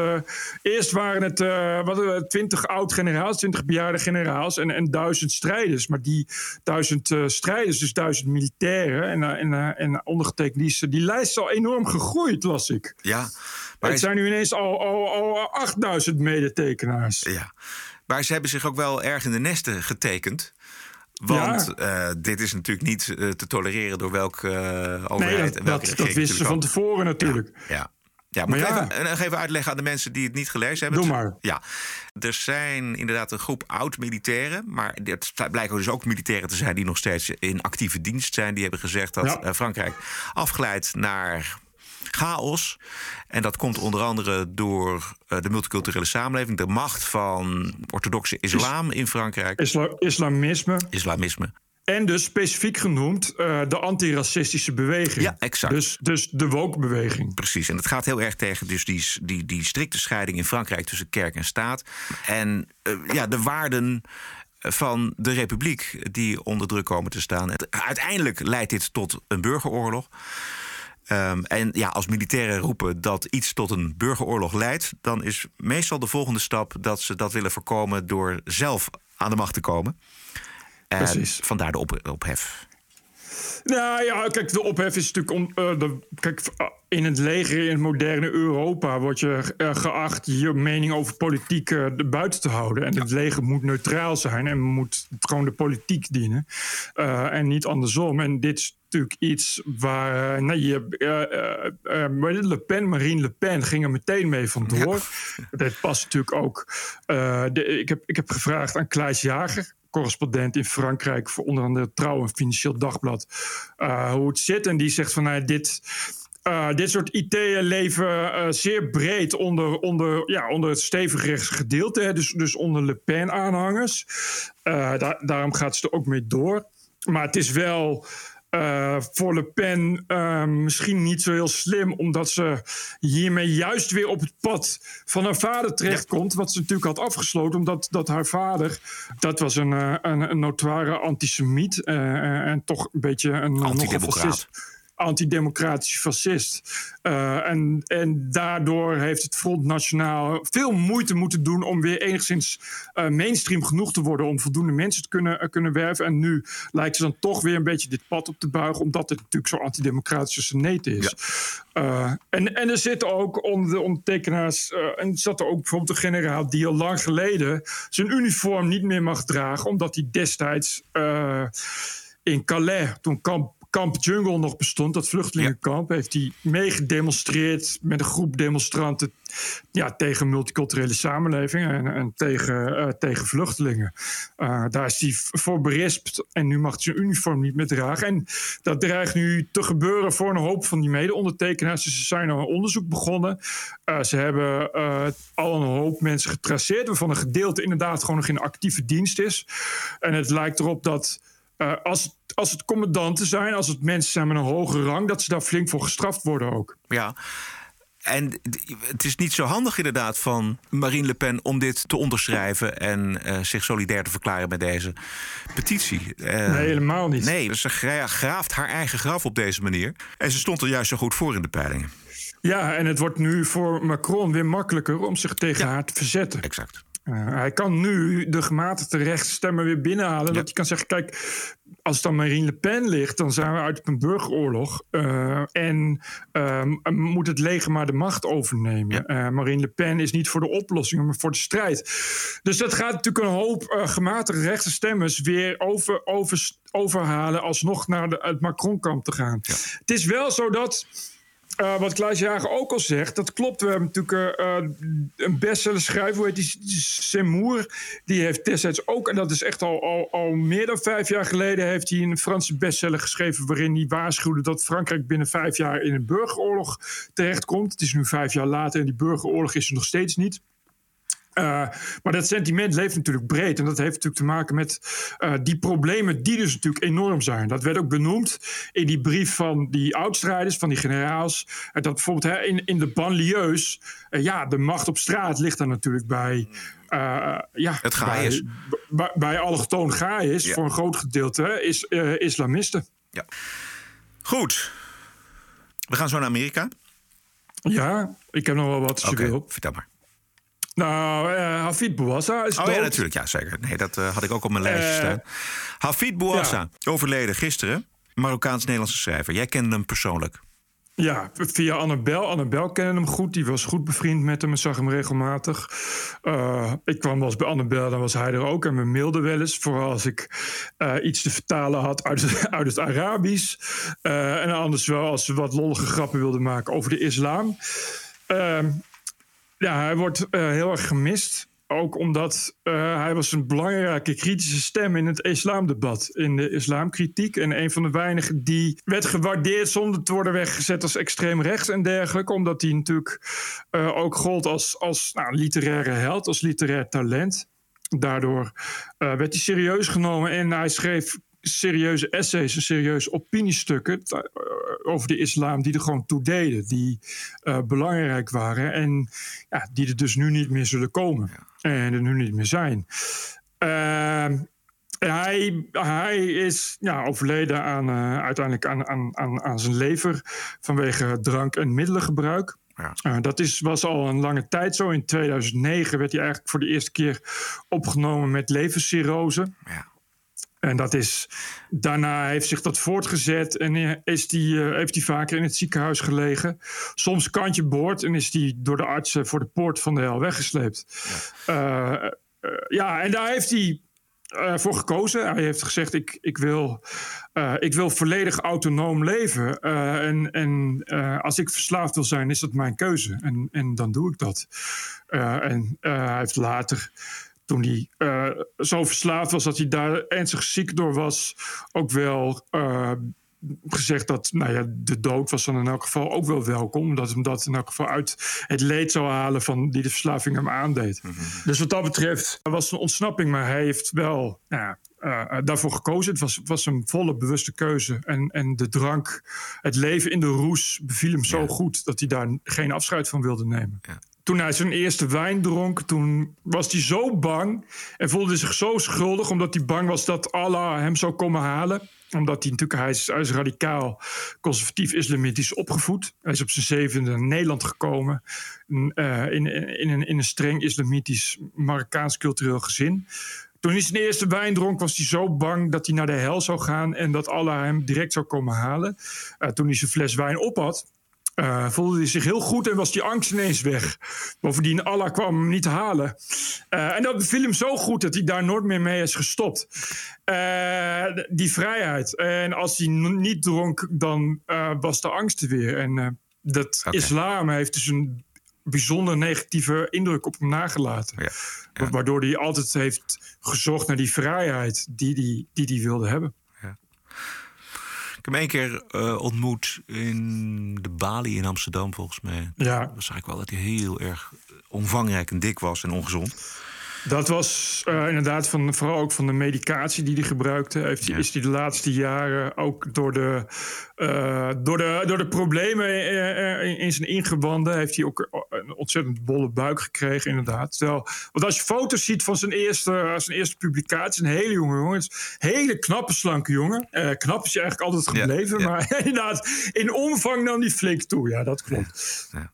eerst waren het wat, eh, 20 oud-generaals, 20 bejaarde generaals en, en duizend strijders. Maar die duizend strijders, dus duizend militairen en, en, en ondergetekend, die, die lijst is al enorm gegroeid, las Ja, Maar het zijn nu ineens al, al, al 8000 medetekenaars. Ja. Maar ze hebben zich ook wel erg in de nesten getekend. Want eh, dit is natuurlijk niet eh, te tolereren door welke eh, overheid Nee, dat, en welke dat, wisten ze van tevoren natuurlijk. Ja. Ja, Maar ik ja. Even, nog even uitleggen aan de mensen die het niet gelezen hebben. Doe maar. Ja, er zijn inderdaad een groep oud-militairen. Maar het blijken dus ook militairen te zijn die nog steeds in actieve dienst zijn. Die hebben gezegd dat eh, Frankrijk afglijdt naar chaos. En dat komt onder andere door eh, de multiculturele samenleving, de macht van orthodoxe islam in Frankrijk, Isla- islamisme. islamisme. En dus specifiek genoemd eh, de antiracistische beweging. Ja, exact. Dus, dus de woke-beweging. Precies, en het gaat heel erg tegen dus die, die, die strikte scheiding in Frankrijk tussen kerk en staat. En eh, ja, de waarden van de republiek die onder druk komen te staan. Uiteindelijk leidt dit tot een burgeroorlog. Ehm, en ja, als militairen roepen dat iets tot een burgeroorlog leidt, dan is meestal de volgende stap dat ze dat willen voorkomen door zelf aan de macht te komen. En Precies. vandaar de op, ophef. Nou ja, kijk, de ophef is natuurlijk om. eh, de, kijk, in het leger, in het moderne Europa, word je eh, geacht je mening over politiek eh, de buiten te houden. En het leger moet neutraal zijn en moet gewoon de politiek dienen. Eh, en niet andersom. En dit is natuurlijk iets waar. eh, je, eh, eh, eh, het? Le Pen, Marine Le Pen ging er meteen mee vandoor. Dat past natuurlijk ook. eh, de, ik, heb, ik heb gevraagd aan Klaas Jager correspondent in Frankrijk voor onder andere Trouw en Financieel Dagblad eh, hoe het zit. En die zegt van nou, dit. eh, dit soort ideeën leven eh, zeer breed onder, onder, ja, onder het stevig rechtse gedeelte. Hè, dus, dus onder Le Pen-aanhangers. Daar, daarom gaat ze er ook mee door. Maar het is wel eh, voor Le Pen eh, misschien niet zo heel slim, omdat ze hiermee juist weer op het pad van haar vader terechtkomt. Wat ze natuurlijk had afgesloten, omdat dat haar vader, dat was een, eh, een, een notoire antisemiet. en toch een beetje een nogal Antidemocraat. fascist. Uh, en, en daardoor heeft het Front Nationaal veel moeite moeten doen om weer enigszins uh, mainstream genoeg te worden om voldoende mensen te kunnen, uh, kunnen werven. En nu lijkt ze dan toch weer een beetje dit pad op te buigen, omdat het natuurlijk zo antidemocratische seneet is. Ja. en, en er zitten ook onder de ondertekenaars, en zat er ook bijvoorbeeld een generaal die al lang geleden zijn uniform niet meer mag dragen, omdat hij destijds in Calais, toen kamp kamp Jungle nog bestond, dat vluchtelingenkamp, heeft hij meegedemonstreerd met een groep demonstranten ja, tegen multiculturele samenleving en, en tegen, uh, tegen vluchtelingen. Uh, daar is hij voor berispt en nu mag hij zijn uniform niet meer dragen. En dat dreigt nu te gebeuren voor een hoop van die mede-ondertekenaars. Dus ze zijn al een onderzoek begonnen. Uh, ze hebben al een hoop mensen getraceerd, waarvan een gedeelte inderdaad gewoon nog in actieve dienst is. En het lijkt erop dat. als, als het commandanten zijn, als het mensen zijn met een hoge rang, dat ze daar flink voor gestraft worden ook. Ja. En het is niet zo handig inderdaad van Marine Le Pen om dit te onderschrijven en uh, zich solidair te verklaren met deze petitie. Uh, nee, helemaal niet. Nee, ze graaft haar eigen graf op deze manier. En ze stond er juist zo goed voor in de peilingen. Ja, en het wordt nu voor Macron weer makkelijker om zich tegen ja, haar te verzetten. Exact. Uh, hij kan nu de gematigde rechtsstemmen weer binnenhalen. Ja. Dat hij kan zeggen: kijk, als dan Marine Le Pen ligt, dan zijn we uit een burgeroorlog. Uh, en uh, moet het leger maar de macht overnemen. Ja. Marine Le Pen is niet voor de oplossing, maar voor de strijd. Dus dat gaat natuurlijk een hoop gematigde rechtsstemmen weer over, over, overhalen. alsnog naar de, het Macron-kamp te gaan. Ja. Het is wel zo dat. Uh, wat Klaas Jager ook al zegt, dat klopt. We hebben natuurlijk uh, een bestseller schrijver, hoe die? Semour. Die heeft destijds ook, en dat is echt al, al, al meer dan vijf jaar geleden, heeft hij een Franse bestseller geschreven. waarin hij waarschuwde dat Frankrijk binnen vijf jaar in een burgeroorlog terechtkomt. Het is nu vijf jaar later en die burgeroorlog is er nog steeds niet. Uh, maar dat sentiment leeft natuurlijk breed. En dat heeft natuurlijk te maken met uh, die problemen die dus natuurlijk enorm zijn. Dat werd ook benoemd in die brief van die oudstrijders, van die generaals. Uh, dat bijvoorbeeld hè, in, in de banlieues, ja, de macht op straat ligt dan natuurlijk bij... ja, het gaai Bij, bij allochtoon gaai is, ja. voor een groot gedeelte, is islamisten. Ja. Goed. We gaan zo naar Amerika. Ja, ik heb nog wel wat okay, wil. Vertel maar. Nou, uh, Hafid Bouassa is oh, dood. ja, natuurlijk. Ja, zeker. Nee, dat uh, had ik ook op mijn lijstje uh, staan. Hafid Bouassa, ja. overleden gisteren. Marokkaans-Nederlandse schrijver. Jij kende hem persoonlijk. Ja, via Annabel. Annabel kende hem goed. Die was goed bevriend met hem en zag hem regelmatig. Uh, ik kwam wel eens bij Annabel, dan was hij er ook. En me mailde wel eens. Vooral als ik uh, iets te vertalen had uit het, uit het Arabisch. Uh, en anders wel als ze wat lollige grappen wilden maken over de islam. Ja, hij wordt uh, heel erg gemist. Ook omdat uh, hij was een belangrijke kritische stem in het islamdebat. In de islamkritiek. En een van de weinigen die werd gewaardeerd zonder te worden weggezet als extreem rechts en dergelijke. Omdat hij natuurlijk uh, ook gold als, als nou, literaire held, als literair talent. Daardoor werd hij serieus genomen en hij schreef serieuze essays en serieuze opiniestukken over de islam die er gewoon toe deden, die uh, belangrijk waren en ja, die er dus nu niet meer zullen komen en er nu niet meer zijn. Uh, hij, hij is ja, overleden aan, uh, uiteindelijk aan, aan, aan, aan zijn lever vanwege drank- en middelengebruik. Ja. Uh, dat is, was al een lange tijd zo. In 2009 werd hij eigenlijk voor de eerste keer opgenomen met levercirrose. Ja. En dat is, daarna heeft zich dat voortgezet en is die, uh, heeft hij vaker in het ziekenhuis gelegen. Soms kantje boord en is hij door de artsen voor de poort van de hel weggesleept. Ja, uh, uh, ja en daar heeft hij voor gekozen. Hij heeft gezegd: Ik, ik, wil, ik wil volledig autonoom leven. en en als ik verslaafd wil zijn, is dat mijn keuze. En, en dan doe ik dat. en hij heeft later toen hij uh, zo verslaafd was dat hij daar ernstig ziek door was, ook wel uh, gezegd dat nou ja, de dood was dan in elk geval ook wel welkom. Omdat hem dat in elk geval uit het leed zou halen van die de verslaving hem aandeed. Mm -hmm. Dus wat dat betreft was een ontsnapping, maar hij heeft wel nou, uh, daarvoor gekozen. Het was, was een volle bewuste keuze. En, en de drank, het leven in de roes beviel hem zo ja. goed dat hij daar geen afscheid van wilde nemen. Ja toen hij zijn eerste wijn dronk, toen was hij zo bang en voelde zich zo schuldig omdat hij bang was dat Allah hem zou komen halen. Omdat hij natuurlijk, hij is, hij radicaal conservatief islamitisch opgevoed. Hij is op zijn zevende naar Nederland gekomen. in, uh, in, in, een, in een streng islamitisch Marokkaans cultureel gezin. Toen hij zijn eerste wijn dronk, was hij zo bang dat hij naar de hel zou gaan en dat Allah hem direct zou komen halen. Uh, toen hij zijn fles wijn op had, uh, voelde hij zich heel goed en was die angst ineens weg. Bovendien, Allah kwam hem niet halen. Uh, en dat beviel hem zo goed dat hij daar nooit meer mee is gestopt. Uh, die vrijheid. En als hij niet dronk, dan was de angst er weer. En dat okay. islam heeft dus een bijzonder negatieve indruk op hem nagelaten. Ja, ja. Waardoor hij altijd heeft gezocht naar die vrijheid die hij die, die, die wilde hebben. Ik heb hem één keer uh, ontmoet in de Bali in Amsterdam, volgens mij. Ja. Dan zag ik wel dat hij heel erg omvangrijk en dik was en ongezond. Dat was uh, inderdaad van, vooral ook van de medicatie die hij gebruikte. Heeft, ja. Is hij de laatste jaren ook door de, uh, door de, door de problemen in, in zijn ingewanden... heeft hij ook een ontzettend bolle buik gekregen, inderdaad. Terwijl, want als je foto's ziet van zijn eerste, zijn eerste publicatie... een hele jonge jongen, hele knappe, slanke jongen. Uh, knap is hij eigenlijk altijd gebleven, ja, ja. maar inderdaad... in omvang nam hij flink toe, ja, dat klopt. Ja.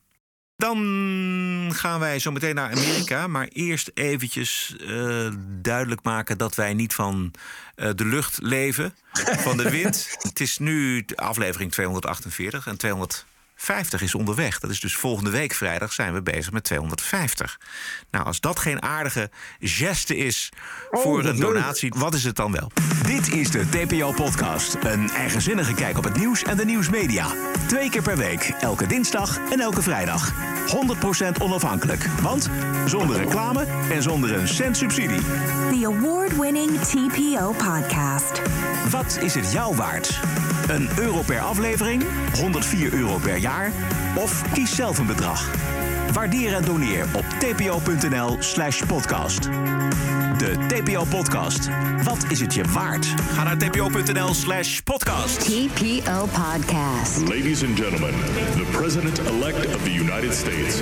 Dan gaan wij zo meteen naar Amerika. Maar eerst eventjes uh, duidelijk maken dat wij niet van uh, de lucht leven, van de wind. Het is nu aflevering 248 en 250 is onderweg. Dat is dus volgende week vrijdag zijn we bezig met 250. Nou, als dat geen aardige geste is oh, voor een donatie, wat is het dan wel? Dit is de TPO-podcast. Een eigenzinnige kijk op het nieuws en de nieuwsmedia. Twee keer per week, elke dinsdag en elke vrijdag. 100% onafhankelijk. Want zonder reclame en zonder een cent subsidie. The award-winning TPO podcast. Wat is het jou waard? Een euro per aflevering? 104 euro per jaar? Of kies zelf een bedrag. Waardeer en doneer op tpo.nl slash podcast. De TPO-podcast. Wat is het je waard? Ga naar tpo.nl slash podcast. TPO Podcast. Ladies and gentlemen, the president-elect of the United States.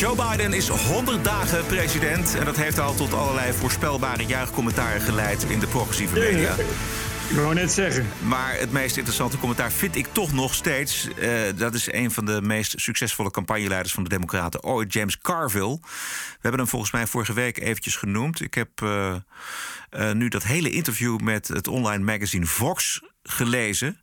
Joe Biden is 100 dagen president. En dat heeft al tot allerlei voorspelbare juichcommentaren geleid in de progressieve media. Ik wou net zeggen. Maar het meest interessante commentaar vind ik toch nog steeds. Uh, dat is een van de meest succesvolle campagneleiders van de Democraten ooit, James Carville. We hebben hem volgens mij vorige week eventjes genoemd. Ik heb uh, uh, nu dat hele interview met het online magazine Vox gelezen.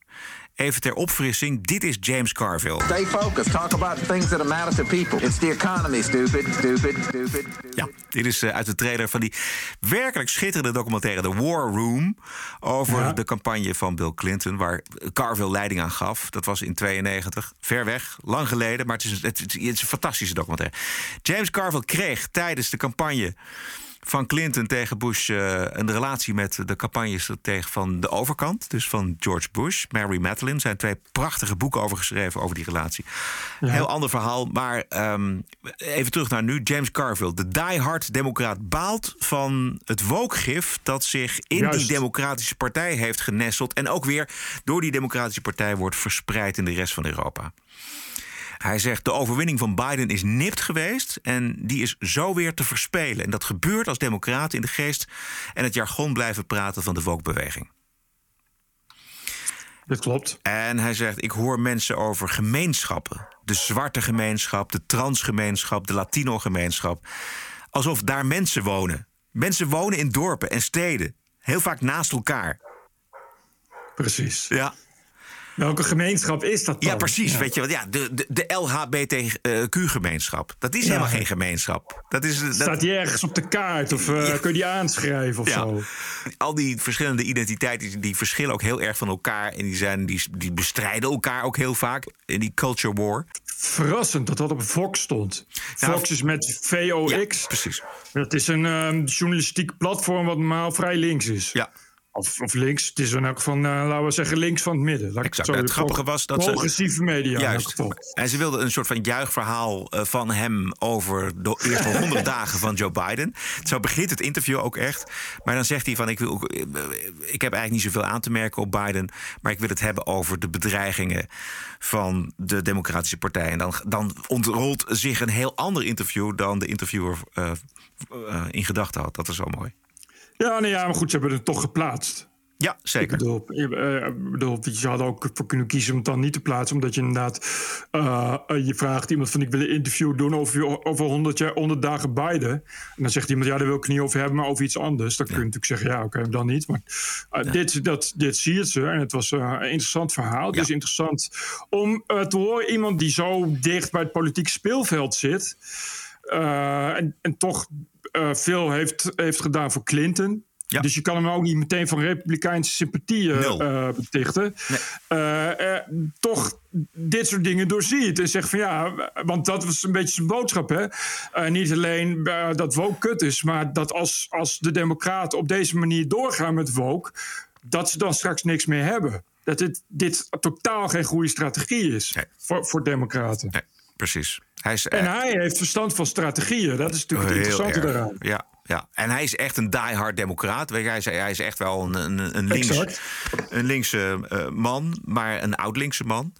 Even ter opfrissing, dit is James Carville. Stay focused. Talk about things that matter to people. It's the economy, stupid, stupid, stupid. Ja, dit is uh, uit de trailer van die werkelijk schitterende documentaire The War Room. Over ja. de campagne van Bill Clinton, waar Carville leiding aan gaf. Dat was in 92. Ver weg, lang geleden, maar het is, het, het is een fantastische documentaire. James Carville kreeg tijdens de campagne van Clinton tegen Bush uh, een relatie met de campagnestratege van de overkant. Dus van George Bush, Mary Madeline. Er zijn twee prachtige boeken over geschreven over die relatie. Ja. Heel ander verhaal, maar um, even terug naar nu. James Carville, de diehard democraat, baalt van het wookgif... dat zich in Juist. die democratische partij heeft genesteld... en ook weer door die democratische partij wordt verspreid in de rest van Europa. Hij zegt de overwinning van Biden is nipt geweest en die is zo weer te verspelen. En dat gebeurt als democraten in de geest en het jargon blijven praten van de woke-beweging. Dat klopt. En hij zegt: Ik hoor mensen over gemeenschappen. De zwarte gemeenschap, de transgemeenschap, de Latino-gemeenschap. Alsof daar mensen wonen. Mensen wonen in dorpen en steden. Heel vaak naast elkaar. Precies. Ja. Welke gemeenschap is dat dan? Ja, precies. Ja. Weet je, ja, de, de, de LHBTQ-gemeenschap. Dat is ja. helemaal geen gemeenschap. Dat is, dat... Staat die ergens op de kaart? Of uh, ja. kun je die aanschrijven of zo? Al die verschillende identiteiten die, verschillen ook heel erg van elkaar. En die, zijn, die, die bestrijden elkaar ook heel vaak in die culture war. Verrassend dat dat op Fox stond. Fox is met VOX. precies. Dat is een um, journalistiek platform wat normaal vrij links is. Ja. Of, of links. Het is in elk geval, uh, laten we zeggen, links van het midden. Exact. Het, het grappige was dat ze... Progressieve media Juist. En ze wilden een soort van juichverhaal uh, van hem over de eerste honderd dagen van Joe Biden. Zo begint het interview ook echt. Maar dan zegt hij van, ik, wil, ik heb eigenlijk niet zoveel aan te merken op Biden... maar ik wil het hebben over de bedreigingen van de Democratische Partij. En dan, dan ontrolt zich een heel ander interview... dan de interviewer uh, in gedachten had. Dat is wel mooi. Ja, nee, ja, maar goed, ze hebben het toch geplaatst. Ja, zeker. Ik bedoel, ik bedoel, je had ook voor kunnen kiezen om het dan niet te plaatsen. Omdat je inderdaad, uh, je vraagt iemand van ik wil een interview doen over, over 100, jaar, 100 dagen Biden. En dan zegt iemand, ja, daar wil ik niet over hebben, maar over iets anders. Dan kun je natuurlijk zeggen, ja, oké, okay, dan niet. Maar uh, ja. dit, dat, dit zie je ze. En het was uh, een interessant verhaal. Het is interessant om te horen iemand die zo dicht bij het politieke speelveld zit. en, en toch veel heeft, heeft gedaan voor Clinton. Ja. Dus je kan hem ook niet meteen van republikeinse sympathieën uh, betichten. Nee. Uh, uh, toch dit soort dingen doorziet. En zegt van ja, want dat was een beetje zijn boodschap. Hè? niet alleen dat woke kut is, maar dat als, als de Democraten op deze manier doorgaan met woke, dat ze dan straks niks meer hebben. Dat dit, dit totaal geen goede strategie is nee. voor, voor Democraten. Nee, precies. Hij is, en hij heeft verstand van strategieën. Dat is natuurlijk het interessante daaraan. Ja, ja, en hij is echt een diehard democraat. Weet je, hij, is, hij is echt wel een, een, een, links, een linkse uh, man, maar een oud-linkse man.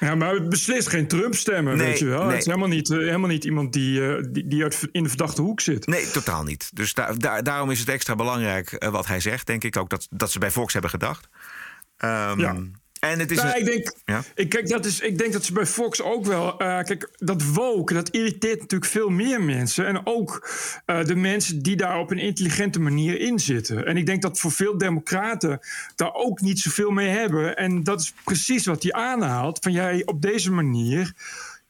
Ja, maar beslist geen Trump-stemmen, nee, weet je wel. Nee. Het is helemaal niet, uh, helemaal niet iemand die, uh, die, die uit, in de verdachte hoek zit. Nee, totaal niet. Dus daar, daar, daarom is het extra belangrijk wat hij zegt, denk ik ook. Dat, dat ze bij Fox hebben gedacht. Um, ja. En het is nou, een... ik, denk, ja? ik, kijk, dat is, ik denk dat ze bij Fox ook wel. Uh, kijk, dat woke, dat irriteert natuurlijk veel meer mensen. En ook uh, de mensen die daar op een intelligente manier in zitten. En ik denk dat voor veel Democraten daar ook niet zoveel mee hebben. En dat is precies wat hij aanhaalt. Van jij op deze manier.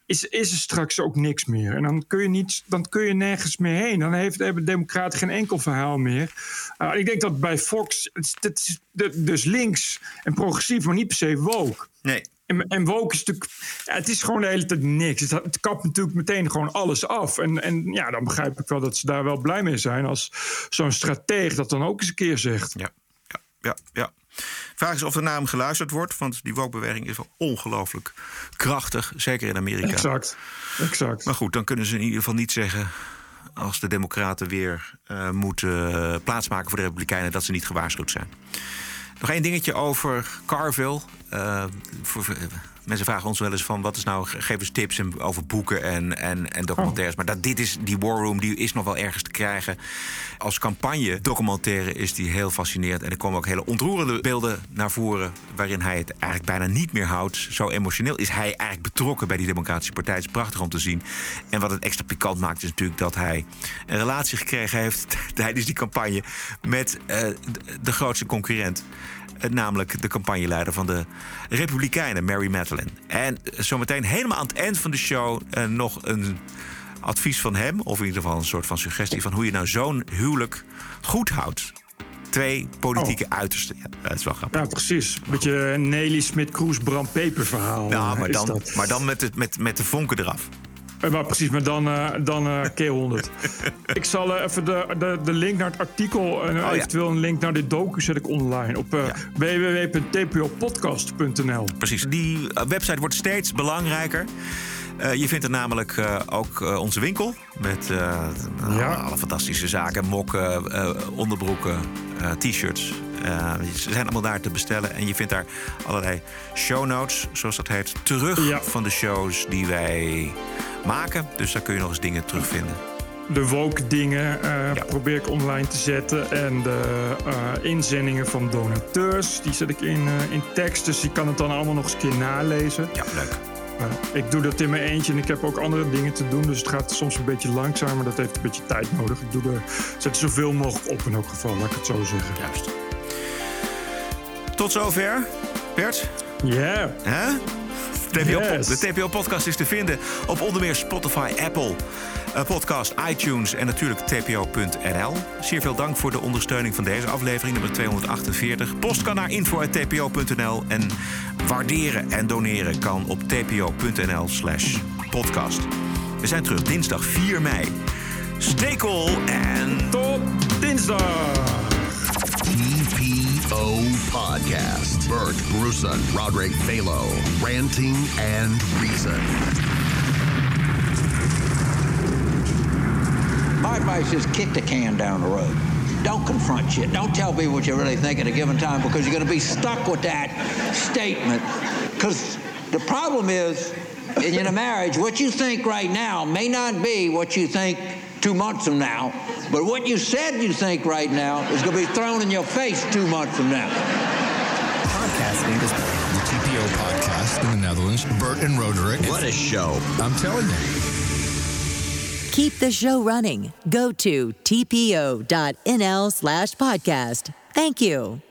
Is, is er straks ook niks meer. En dan kun je, niet, dan kun je nergens meer heen. Dan heeft, hebben Democraten geen enkel verhaal meer. Uh, ik denk dat bij Fox. Het dus links en progressief, maar niet per se woke. Nee. En, en woke is natuurlijk. Het is gewoon de hele tijd niks. Het, het kapt natuurlijk meteen gewoon alles af. En, en ja, dan begrijp ik wel dat ze daar wel blij mee zijn. Als zo'n strateeg dat dan ook eens een keer zegt. Ja, ja, ja. ja. Vraag is of er naar hem geluisterd wordt, want die woke-beweging is wel ongelooflijk krachtig, zeker in Amerika. Exact, exact. Maar goed, dan kunnen ze in ieder geval niet zeggen als de Democraten weer uh, moeten uh, plaatsmaken voor de Republikeinen, dat ze niet gewaarschuwd zijn. Nog één dingetje over Carville. Uh, voor, mensen vragen ons wel eens van wat is nou, geef eens tips over boeken en, en, en documentaires. Oh. Maar dat, dit is, die War Room die is nog wel ergens te krijgen. Als campagne documentaire is die heel fascinerend. En er komen ook hele ontroerende beelden naar voren. waarin hij het eigenlijk bijna niet meer houdt. Zo emotioneel is hij eigenlijk betrokken bij die Democratische Partij. Het is prachtig om te zien. En wat het extra pikant maakt is natuurlijk dat hij een relatie gekregen heeft tijdens die campagne met uh, de grootste concurrent namelijk de campagneleider van de Republikeinen, Mary Madeline. En zometeen helemaal aan het eind van de show uh, nog een advies van hem, of in ieder geval een soort van suggestie van hoe je nou zo'n huwelijk goed houdt. Twee politieke oh. uitersten. Ja, dat is wel grappig. Ja, precies. Een beetje Nelly Smit-Kroes Bram Peper verhaal. Nou, maar is dan, maar dan met, de, met, met de vonken eraf. Eh, Maar precies, maar dan, uh, dan uh, K100. ik zal uh, even de, de, de link naar het artikel en Oh, eventueel een link naar dit docu zet ik online op ja. www.tpopodcast.nl. Precies, die website wordt steeds belangrijker. Uh, je vindt er namelijk uh, ook uh, onze winkel met ja. alle fantastische zaken, mokken, onderbroeken, t-shirts. ze zijn allemaal daar te bestellen en je vindt daar allerlei show notes, zoals dat heet, terug ja. van de shows die wij maken. Dus daar kun je nog eens dingen terugvinden. De woke dingen ja. probeer ik online te zetten. En de inzendingen van donateurs, die zet ik in, in tekst. Dus je kan het dan allemaal nog eens een keer nalezen. Ja, leuk. ik doe dat in mijn eentje en ik heb ook andere dingen te doen. Dus het gaat soms een beetje langzaam, maar dat heeft een beetje tijd nodig. Ik doe er, zet er zoveel mogelijk op in elk geval, laat ik het zo zeggen. Juist. Tot zover, Bert. Ja. Yeah. Yes. De TPO-podcast is te vinden op onder meer Spotify, Apple uh, Podcast, iTunes en natuurlijk tpo.nl. Zeer veel dank voor de ondersteuning van deze aflevering, nummer 248. Post kan naar info.tpo.nl en waarderen en doneren kan op tpo.nl slash podcast. We zijn terug dinsdag 4 mei. Stekel en... Tot dinsdag! TPO. Podcast. Bert Bruson, Roderick Balo, ranting and reason. My advice is kick the can down the road. Don't confront shit. Don't tell people what you really think at a given time because you're going to be stuck with that statement. Because the problem is, in a marriage, what you think right now may not be what you think two months from now, but what you said you think right now is going to be thrown in your face two months from now. Podcasting is the TPO podcast in the Netherlands. Bert and Roderick. What a show. I'm telling you. Keep the show running. Go to tpo.nl slash podcast. Thank you.